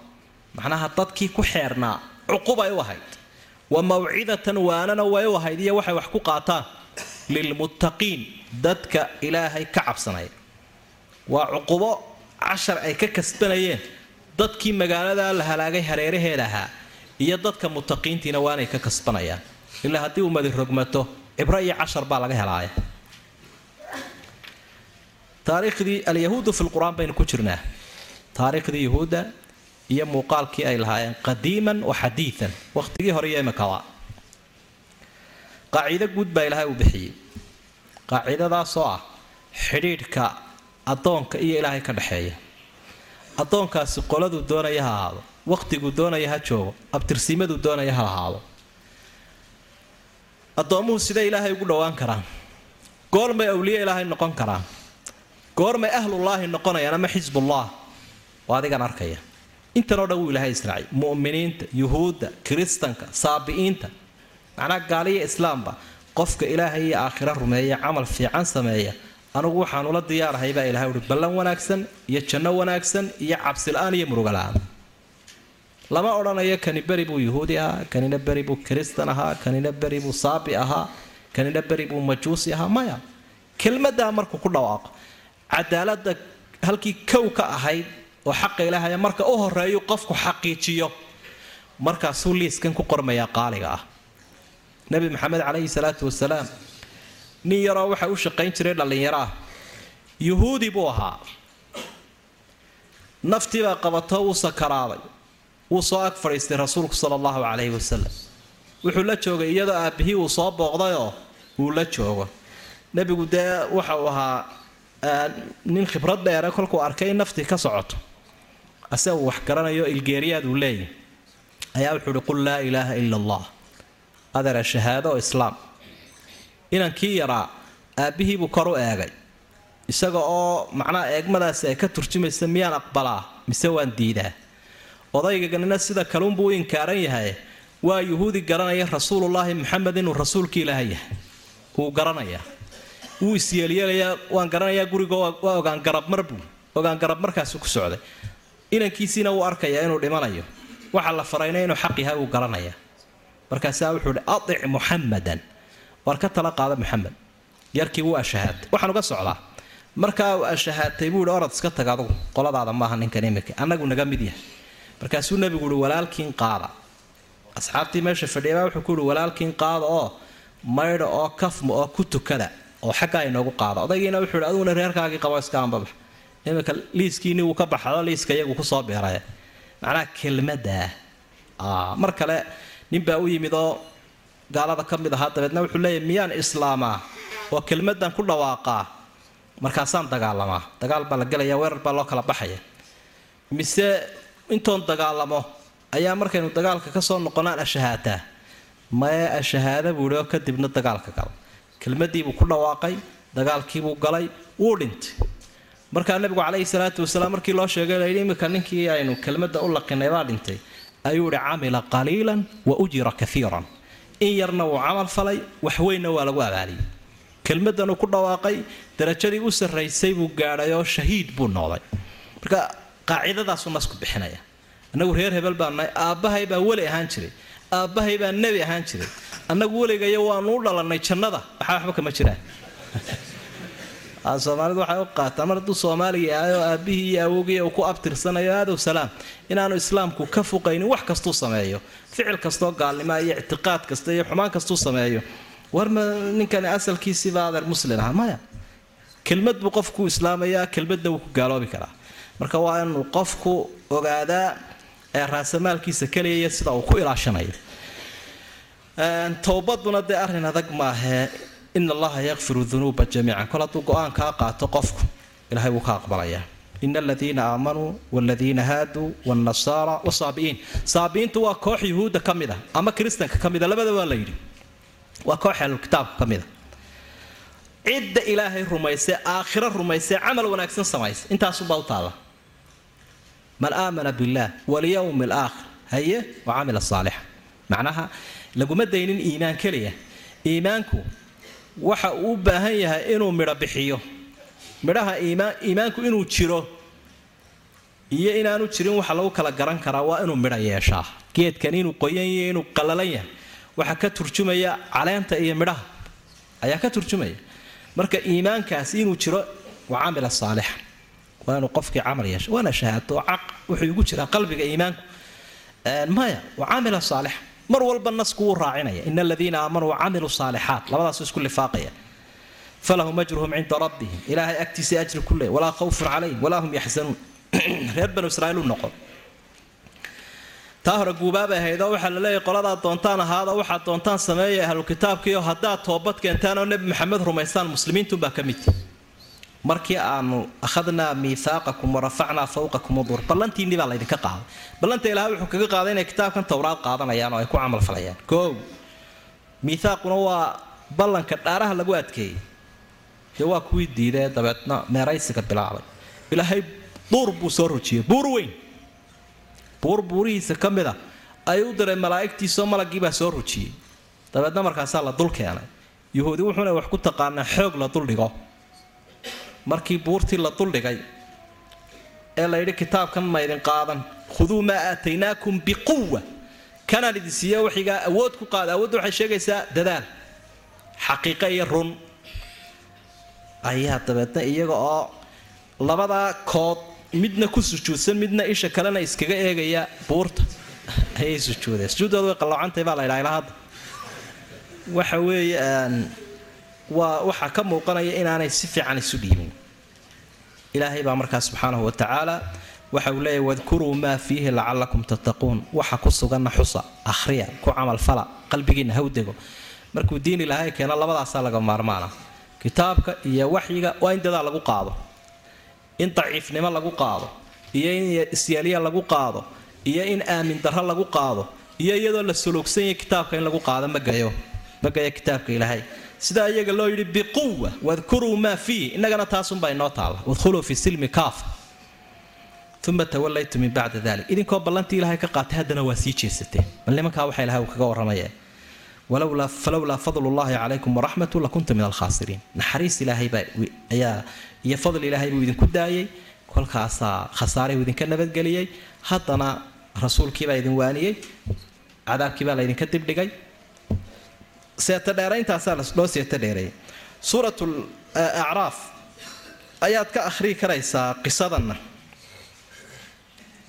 macnaha dadkii ku xeernaa cuqubay u ahayd. Wa mawcidatan waanana way u ahayd iyo waxay wax ku qaataan. Lilmuttaqiin dadka ilaahay ka cabsanaya waa cuqubo cashar ay ka kasbanayeen. Dadkii magaaladaa la halaagay hareeraheeda ahaa iyo dadka muttaqiintiina waanay ka kasbanayaan. Ilaa haddii umadi rogmato cibro iyo cashar baa laga helaaya. Taariikhdii alyahuudu fi lqur-aan baynu ku jirnaa. Taariikhdii yahuudda iyo muuqaalkii ay lahaayeen qadiiman wa xadiian waqtigii hore iyo imikaba qaaciido guud baa ilaahay uu bixiyey. Qaacidadaasoo ah xidhiidhka addoonka iyo ilaahay ka dhexeeya addoonkaasi qoladuu doonaya ha ahaado. Waqtiguu doonaya ha joogo. Abtirsiimaduu doonaya ha ahaado. Addoommuhu siday ilaahay ugu dhowaan karaan? Goormay awliye ilaahay noqon karaan. Goormay ahlullaahi noqonayaan ama xisbullah? Waa adigan arkaya. Intanoo dhan wuu ilaahay israacay. Mu'miniinta yuhuudda kiristanka saabi'iinta macnaa gaaliya islaamba qofka ilaahay iyo aakhira rumeeya camal fiican sameeya anugu waxaan ula diyaarahay baa ilahay uhi ballan wanaagsan iyo janno wanaagsan iyo cabsila'aan iyo murugala'aan lama odhanayo kani beri buu yuhuudi ahaa kanina beri buu kiristan ahaa kanina beri buu saabi ahaa kanina beri buu majuusi ahaa. Maya kelmaddaa markuu ku dhawaaqo cadaaladda halkii kow ka ahayd oo xaqa ilaahaya marka u horeeyu qofku xaqiijiyo markaasuu liiskan ku qormayaa qaaliga ah. Nebi maxamed calayhi salaatu wasalaam nin yaroo waxa u shaqayn jiray dhallinyaro ah yuhuudi buu ahaa. Naftiibaa qabato wuu sakaraaday wuu soo ag fadhiistay rasuulku sala allahu calayhi wasalam wuxuu la joogay iyadoo aabbihii uu soo booqdayoo uu la joogo. Nebigu dee waxa uu ahaa nin khibrad dheere kolkuu arkay in naftii ka socoto. Ase uu wax garanayo ilgeeriyaad uu leeyahy ayaa wuxuu uhi qul laa ilaaha ila allah. Adeera shahaado oo islaam inankii yaraa aabbihiibuu kor u eegay. Isaga oo macnaha eegmadaasi ay ka turjumaysa miyaan aqbalaa mise waan diidaa. Odaygaganina sida kaluunbuu u inkaaran yahay waa yuhuudi garanaya rasuulullaahi maxamed inuu rasuulkii ilaahay yahay. Wuu garanayaa wuu isyeelyeelayaa waan garanayaa guriga waa ogaan garabmar buu ogaan garabmarkaasu ku socday. Inankiisiina wuu arkayaa inuu dhimanayo. Waxa la farayna inuu xaq yahay wuu garanayaa markaasaa wuxuu ihi aic muxamadan waar ka tala qaada muxamed yarkii wuu ashahaatay waxaan uga socdaa. Markaa ashahaatay buu ihi orad iska tag adugu qoladaada maaha ninkan imika annagu naga mid yahay. Markaasuu nebigu uhi walaalkiin qaada. Asxaabtii meesha fadhiyabaa wuxuu ku yihi walaalkiin qaada oo maydha oo kafma oo ku tukada oo xaggaa inoogu qaada. Odaygiina wuxuu ihi aduguna reerkaagii qabo iska anbabax imika liiskiinii wuu ka baxdo liiska iyagu ku soo beeraya. Macnaha kelmadaa. Mar kale ninbaa u yimid oo gaalada ka mid ahaa. Dabeedna wuxuu leeyahy miyaan islaamaa? Oo kelmadan ku dhawaaqaa markaasaan dagaalamaa dagaal baa la gelaya weerar baa loo kala baxaya. Mise intoon dagaalamo ayaa markaynu dagaalka ka soo noqonaan ashahaataa mae ashahaada buuhi oo kadibna dagaalka gala kelmadiibuu ku dhawaaqay dagaalkiibuu galay wuu dhintay. Markaa nabigu caleyhi salaatu wasalaam markii loo sheegay layidhi imika ninkii aynu kelmadda u laqinay baa dhintay. Ayuu ihi camila qaliilan wa ujira kaiiran in yarna wuu camal falay waxweynna waa lagu abaaliyey. Kelmadanuu ku dhawaaqay darajadii u sarraysay buu gaadhay oo shahiid buu noqday. Marka qaacidadaasuu nasku bixinaya. Annagu reer hebel baa nahay aabbahay baa weli ahaan jiray aabbahay baa nebi ahaan jiray. Annagu weligayo waanu u dhalannay jannada waxaa waxba kama jiraan soomaalidu waxay u qaataa mar hadduu soomaaliga yahay oo aabbihii iyo awogii uu ku abtirsanayo aadow salaam inaanu islaamku ka fuqaynin wax kastuu sameeyo ficil kastoo gaalnimoa iyo ictiqaad kasta iyo xumaan kastuu sameeyo. Warma ninkani asalkiisiiba adeer muslin aha maya. Kelmad buu qofku islaamayaa kelmadna wuu ku gaaloobi karaa. Marka waa inuu qofku ogaadaa raasamaalkiisa keliya iyo sida uu ku ilaashanayo. Towbaduna dee arrin adag maahee in allaha yakfiru dunuuba jamiican kol hadduu go'aan kaa qaato qofku ilahay wuu ka aqbalayaa ina aladiina aamanuu waladiina haaduu wnasaara wasaabi'iin saabi'iintu waa koox yuhuudda ka mid a ama kiristanka ka mida labada waa la yidhi waa koox ahlulkitaabka ka mid a cidda ilaahay rumaysay aakhiro rumaysay camal wanaagsan samaysa intaasubaa u taalla man aamana billaah walyowmi alaakhir haye wa camila saalixa macnaha laguma daynin iimaan keliya iimaanku waxa uu baahan yahay inuu midho bixiyo. Midhaha iimaanku inuu jiro iyo inaanu jirin waxa lagu kala garan karaa waa inuu midho yeeshaa. Geedkan inuu qoyan yahay inuu qallalan yahay waxaa ka turjumaya caleenta iyo midhaha. Ayaa ka turjumaya. Marka iimaankaasi inuu jiro waa camila saalixa waa inuu qofkii camal yeesha waana shahaato caq wuxuu igu jiraa qalbiga iimaanku. Maya waa camila saalixa mar walba nasku wuu raacinaya. In aladiina aamanuu wacamiluu saalixaat labadaasu isku lifaaqaya. Falahum ajruhum cinda rabbihim. Ilaahay agtiisa ajri ku leey walaa khawfun calayhim walaa hum yaxzanuun reer banu israiil u noqon. Taa hore guubaabay ahaydoo waxaa la leeyahy qoladaa doontaan ahaada waxaad doontaan sameeya ahlukitaabkiio haddaad toobad keentaan oo nebi maxamed rumaystaan muslimiintunbaa ka midti markii aanu akhadnaa miihaaqakum warafacnaa fawqakum udur ballantiinni baa laydinka qaaday. Ballanta ilahay wuxuu kaga qaaday inay kitaabkan towraad qaadanayaan oo ay ku camalfalayaan koow miihaaquna waa ballanka dhaaraha lagu adkeeyey. Dee waa kuwii diidee? Dabeedna meeraysiga bilaabay ilaahay duur buu soo rojiyey buur weyn. Buur buurihiisa ka mid a ayuu diray malaa'igtiisoo malaggiibaa soo rojiyey. Dabeedna markaasaa la dul keenay. Yuhuudi wuxuuna wax ku taqaanaa xoog la duldhigo markii buurtii la duldhigay ee la yidhi kitaabkan maydin qaadan. Khuduu maa aataynaakum biquwa kanaan idin siiya waxigaa awood ku qaada. Awoodda waxay sheegaysaa dadaal xaqiiqo iyo run. Ayaa dabeedna iyaga oo labadaa kood midna ku sujuudsan midna isha kalena iskaga eegaya buurta. Ayay sujuudeen. Sujuuddooda way qalloocantahay baa la ydhaha hadda. Waxa weeye waa waxaa ka muuqanaya inaanay si fiican isu dhiibin ilaahay baa markaa subxaanahu wa tacaala waxa uu leeyahy wadkuruu maa fiihi lacalakum tattaquun. Waxa ku suganna xusa akhriya ku camalfala qalbigiinna hawdego markuu diin ilaahay keeno labadaasaa laga maarmaana kitaabka iyo waxyiga waa in dadaa lagu qaado. In daciifnimo lagu qaado. Iyo in isyeelya lagu qaado. Iyo in aamin darro lagu qaado. Iyo iyadoo la suluugsan kitaabka in lagu qaado magayo magayo kitaabka ilaahay sidaa iyaga loo yidhi biquwa wadkuruu maa fiih innagana taasunbaa inoo taalla wadkhuluu fi silmi kaafa uma tawalaytu min bacda dalik idinkoo ballantii ilaahay ka qaatay haddana waa sii jeesateen bal nimankaa waxa ilahay uu kaga walowlaa falowlaa fadlullaahi calaykum waraxmatu lakunta min alkhaasiriin naxariis ilaahay baa ayaa iyo fadl ilaahay buu idinku daayay. Kolkaasaa khasaarihuu idinka nabadgeliyey haddana rasuulkiibaa idin waaniyey cadaabkiibaa laydinka dibdhigay seeto dheerayntaasaa loo seeto dheereeyay suurat acraaf ayaad ka akhrii karaysaa qisadanna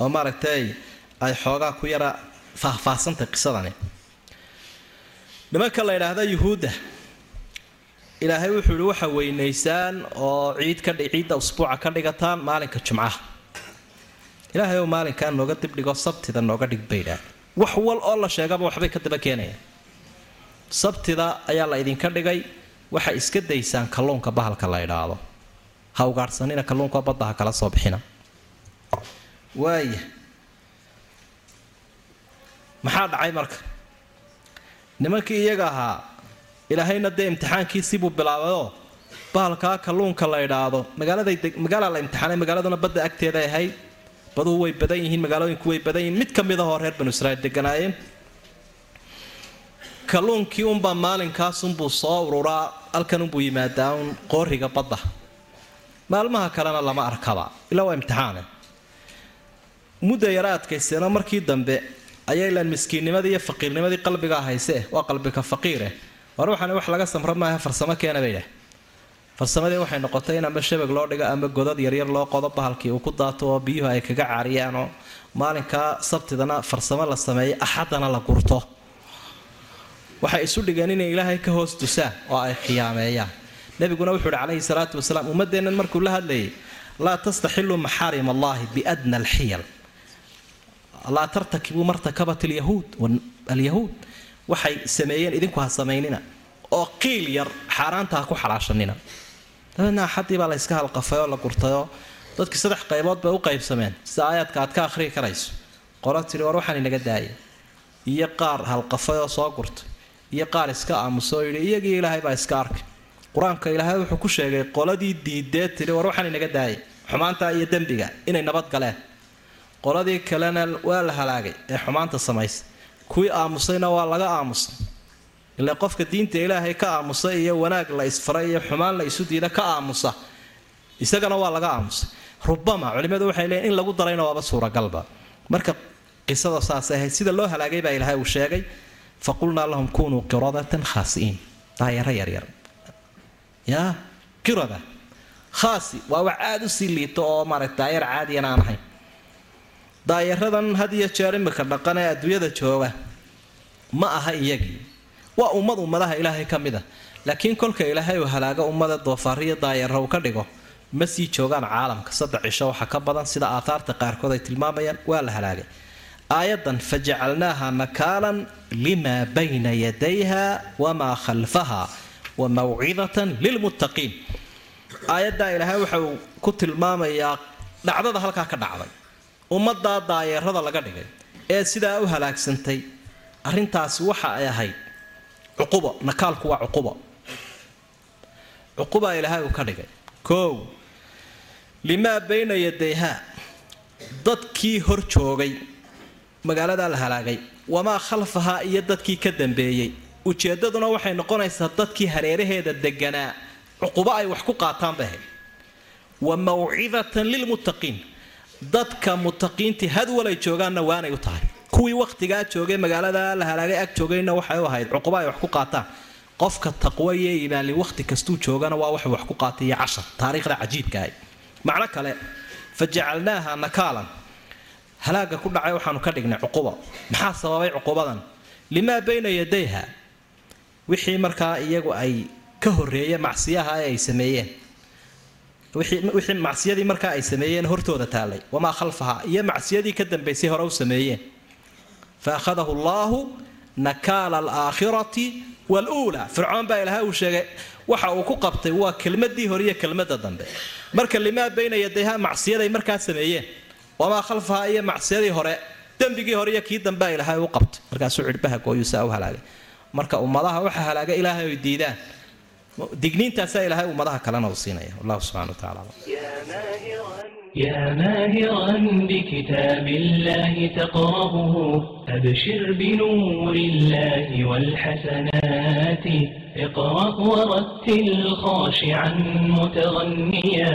oo maaragtay ay xoogaa ku yara faahfaahsantay qisadani nimanka la yidhaahda yuhuudda ilaahay wuxuu yihi waxa weynaysaan oo ciid ciidda usbuuca ka dhigataan maalinka jumcaha ilaahay oo maalinkaa nooga dibdhigo sabtida nooga dhig baydhaa wax wal oo la sheegaba waxbay ka daba keenayaan sabtida ayaa la idinka dhigay waxay iska daysaan kalluunka bahalka la idhaahdo ha ugaadhsanina kalluunka badda ha kala soo bixina. Waaya maxaa dhacay marka? Nimankii iyaga ahaa ilaahayna dee imtixaankiisibuu bilaabayoo bahalkaa kalluunka la idhaahdo magaalada la imtixaanay magaaladuna badda agteeda ahayd. Baduhu way badan yihiin magaalooyinku way badan yihiin. Mid ka mid ahoo reer banu israiil deganaayeen kalluunkii unbaa maalinkaasunbuu soo ururaa halkan unbuu yimaadaa un qooriga badda. Maalmaha kalena lama arkaba ilaa waa imtixaane. Mudda yara adkayseenoo markii dambe ayay laan miskiinnimadii iyo faqiirnimadii qalbigaa haysee waa qalbika faqiire. War waxaana wax laga samro maaha farsamo keena bay dhah farsamadii waxay noqotay in ama shabag loo dhigo ama godad yaryar loo qodo bahalkii uu ku daato oo biyuhu ay kaga caariyaanoo. Maalinkaa sabtidana farsamo la sameeyo axadana la gurto waxay isu dhigeen inay ilaahay ka hoos dusaan oo ay khiyaameeyaan. Nebiguna wuxuu ihi calayhi salaatu wasalaam ummadeennan markuu la hadlayay laa tastaxiluu maxaarim allaahi biadna alxiyal. Laa tartakibuu martakabat alyahuud alyahuud. Waxay sameeyeen idinku ha samaynina oo qiil yar xaaraanta ha ku xalaashanina. Dabeedna axaddii baa la halqafay oo la gurtayoo dadkii saddex qaybood bay u qaybsameen. Sida aayaadka aad ka akhriyi karayso. Qolo tidhi war waxaan inaga daaya iyo qaar halqafay oo soo gurtay iyo qaar iska aamuso oo yidhi iyagii ilaahay baa iska arkay. Qur'aanka ilaahay wuxuu ku sheegay qoladii diidee tidhi war waxaan inaga daaya xumaanta iyo dembiga inay nabad galeen. Qoladii kalena waa la halaagay ee xumaanta samaysay kuwii aamusayna waa laga aamusay. Ile qofka diinta ilaahay ka aamusa iyo wanaag la isfaray iyo xumaan la isu diida ka aamusa isagana waa laga aamusay. Rubama culimmadu waxay leeyiin in lagu darayna waaba suuragalba. Marka qisada saasay ahayd sida loo halaagay baa ilaahay uu sheegay faqulnaa lahum kunuu qiradatan khaasi'iin daayaro yaryar yaa qirada khaasi waa wax aada u sii liito oo maaragta daayar caadiyan aan ahayn daayaradan had iyo jeer imika dhaqan ee adduunyada jooga ma aha iyagii waa ummad ummadaha ilaahay ka mid a laakiin kolka ilaahay uu halaago ummada doofaariyo daayara uu ka dhigo ma sii joogaan caalamka saddex cisho waxa ka badan sida aathaarta qaarkood ay tilmaamayaan waa la halaagay aayadan fajacalnaaha nakaalan limaa bayna yadayha wamaa khalfaha wa mawcidatan lilmuttaqiin. Aayaddaa ilaahay waxa uu ku tilmaamayaa dhacdada halkaa ka dhacday ummaddaa daayeerada laga dhigay ee sidaa u halaagsantay. Arrintaasi waxa ay ahayd cuqubo nakaalku waa cuqubo cuqubaa ilaahay uu ka dhigay. Koow limaa bayna yadayha dadkii hor joogay magaaladaa la halaagay. Wamaa khalfahaa iyo dadkii ka dambeeyey. Ujeeddaduna waxay noqonaysaa dadkii hareeraheeda deganaa cuqubo ay wax ku qaataan bay ahayd wa mawcidatan lilmuttaqiin dadka mutaqiintii had walay joogaanna waanay u tahay. Kuwii wakhtigaa joogay magaalada la halaagay ag joogayna waxay u ahayd cuqubo ay wax ku qaataan. Qofka taqwo iyo iimaanli wakhti kastuu joogana waa wax wax ku qaatay iyo cashar taariikhda cajiibka ahay macno kale fa jacalnaaha nakaalan halaaga ku dhacay waxaanu ka dhignay cuqubo maxaa sababay cuqubadan? Limaa bayna yadayha. Wixii markaa iyagu ay ka horreeye macsiyaha ay sameeyeen. Wixii macsiyadii markaa ay sameeyeen hortooda taallay wamaa khalfaha iyo macsiyadii ka dambaysay hore u sameeyeen. Fa akhadahu allaahu nakaala alaakhirati waluulaa. Fircoon baa ilahay uu sheegay waxa uu ku qabtay waa kelmadii hore iyo kelmada dambe. Marka limaa bayna yadayha macsiyaday markaa sameeyeen wamaa khalfaha iyo macsiyadii hore dembigii hore iyo kii dambea ilaahay u qabtay markaasuu cidhbaha gooyuusaa u halaagay marka ummadaha waxa halaaga ilaahay oy diidaan digniintaasaa ilaahay ummadaha kalena uu siinaya wallahu subxana wa tacala يا ماهرا بكتاب الله تقرأه أبشر بنور الله والحسنات اقرأ ورتل خاشعا متغنيا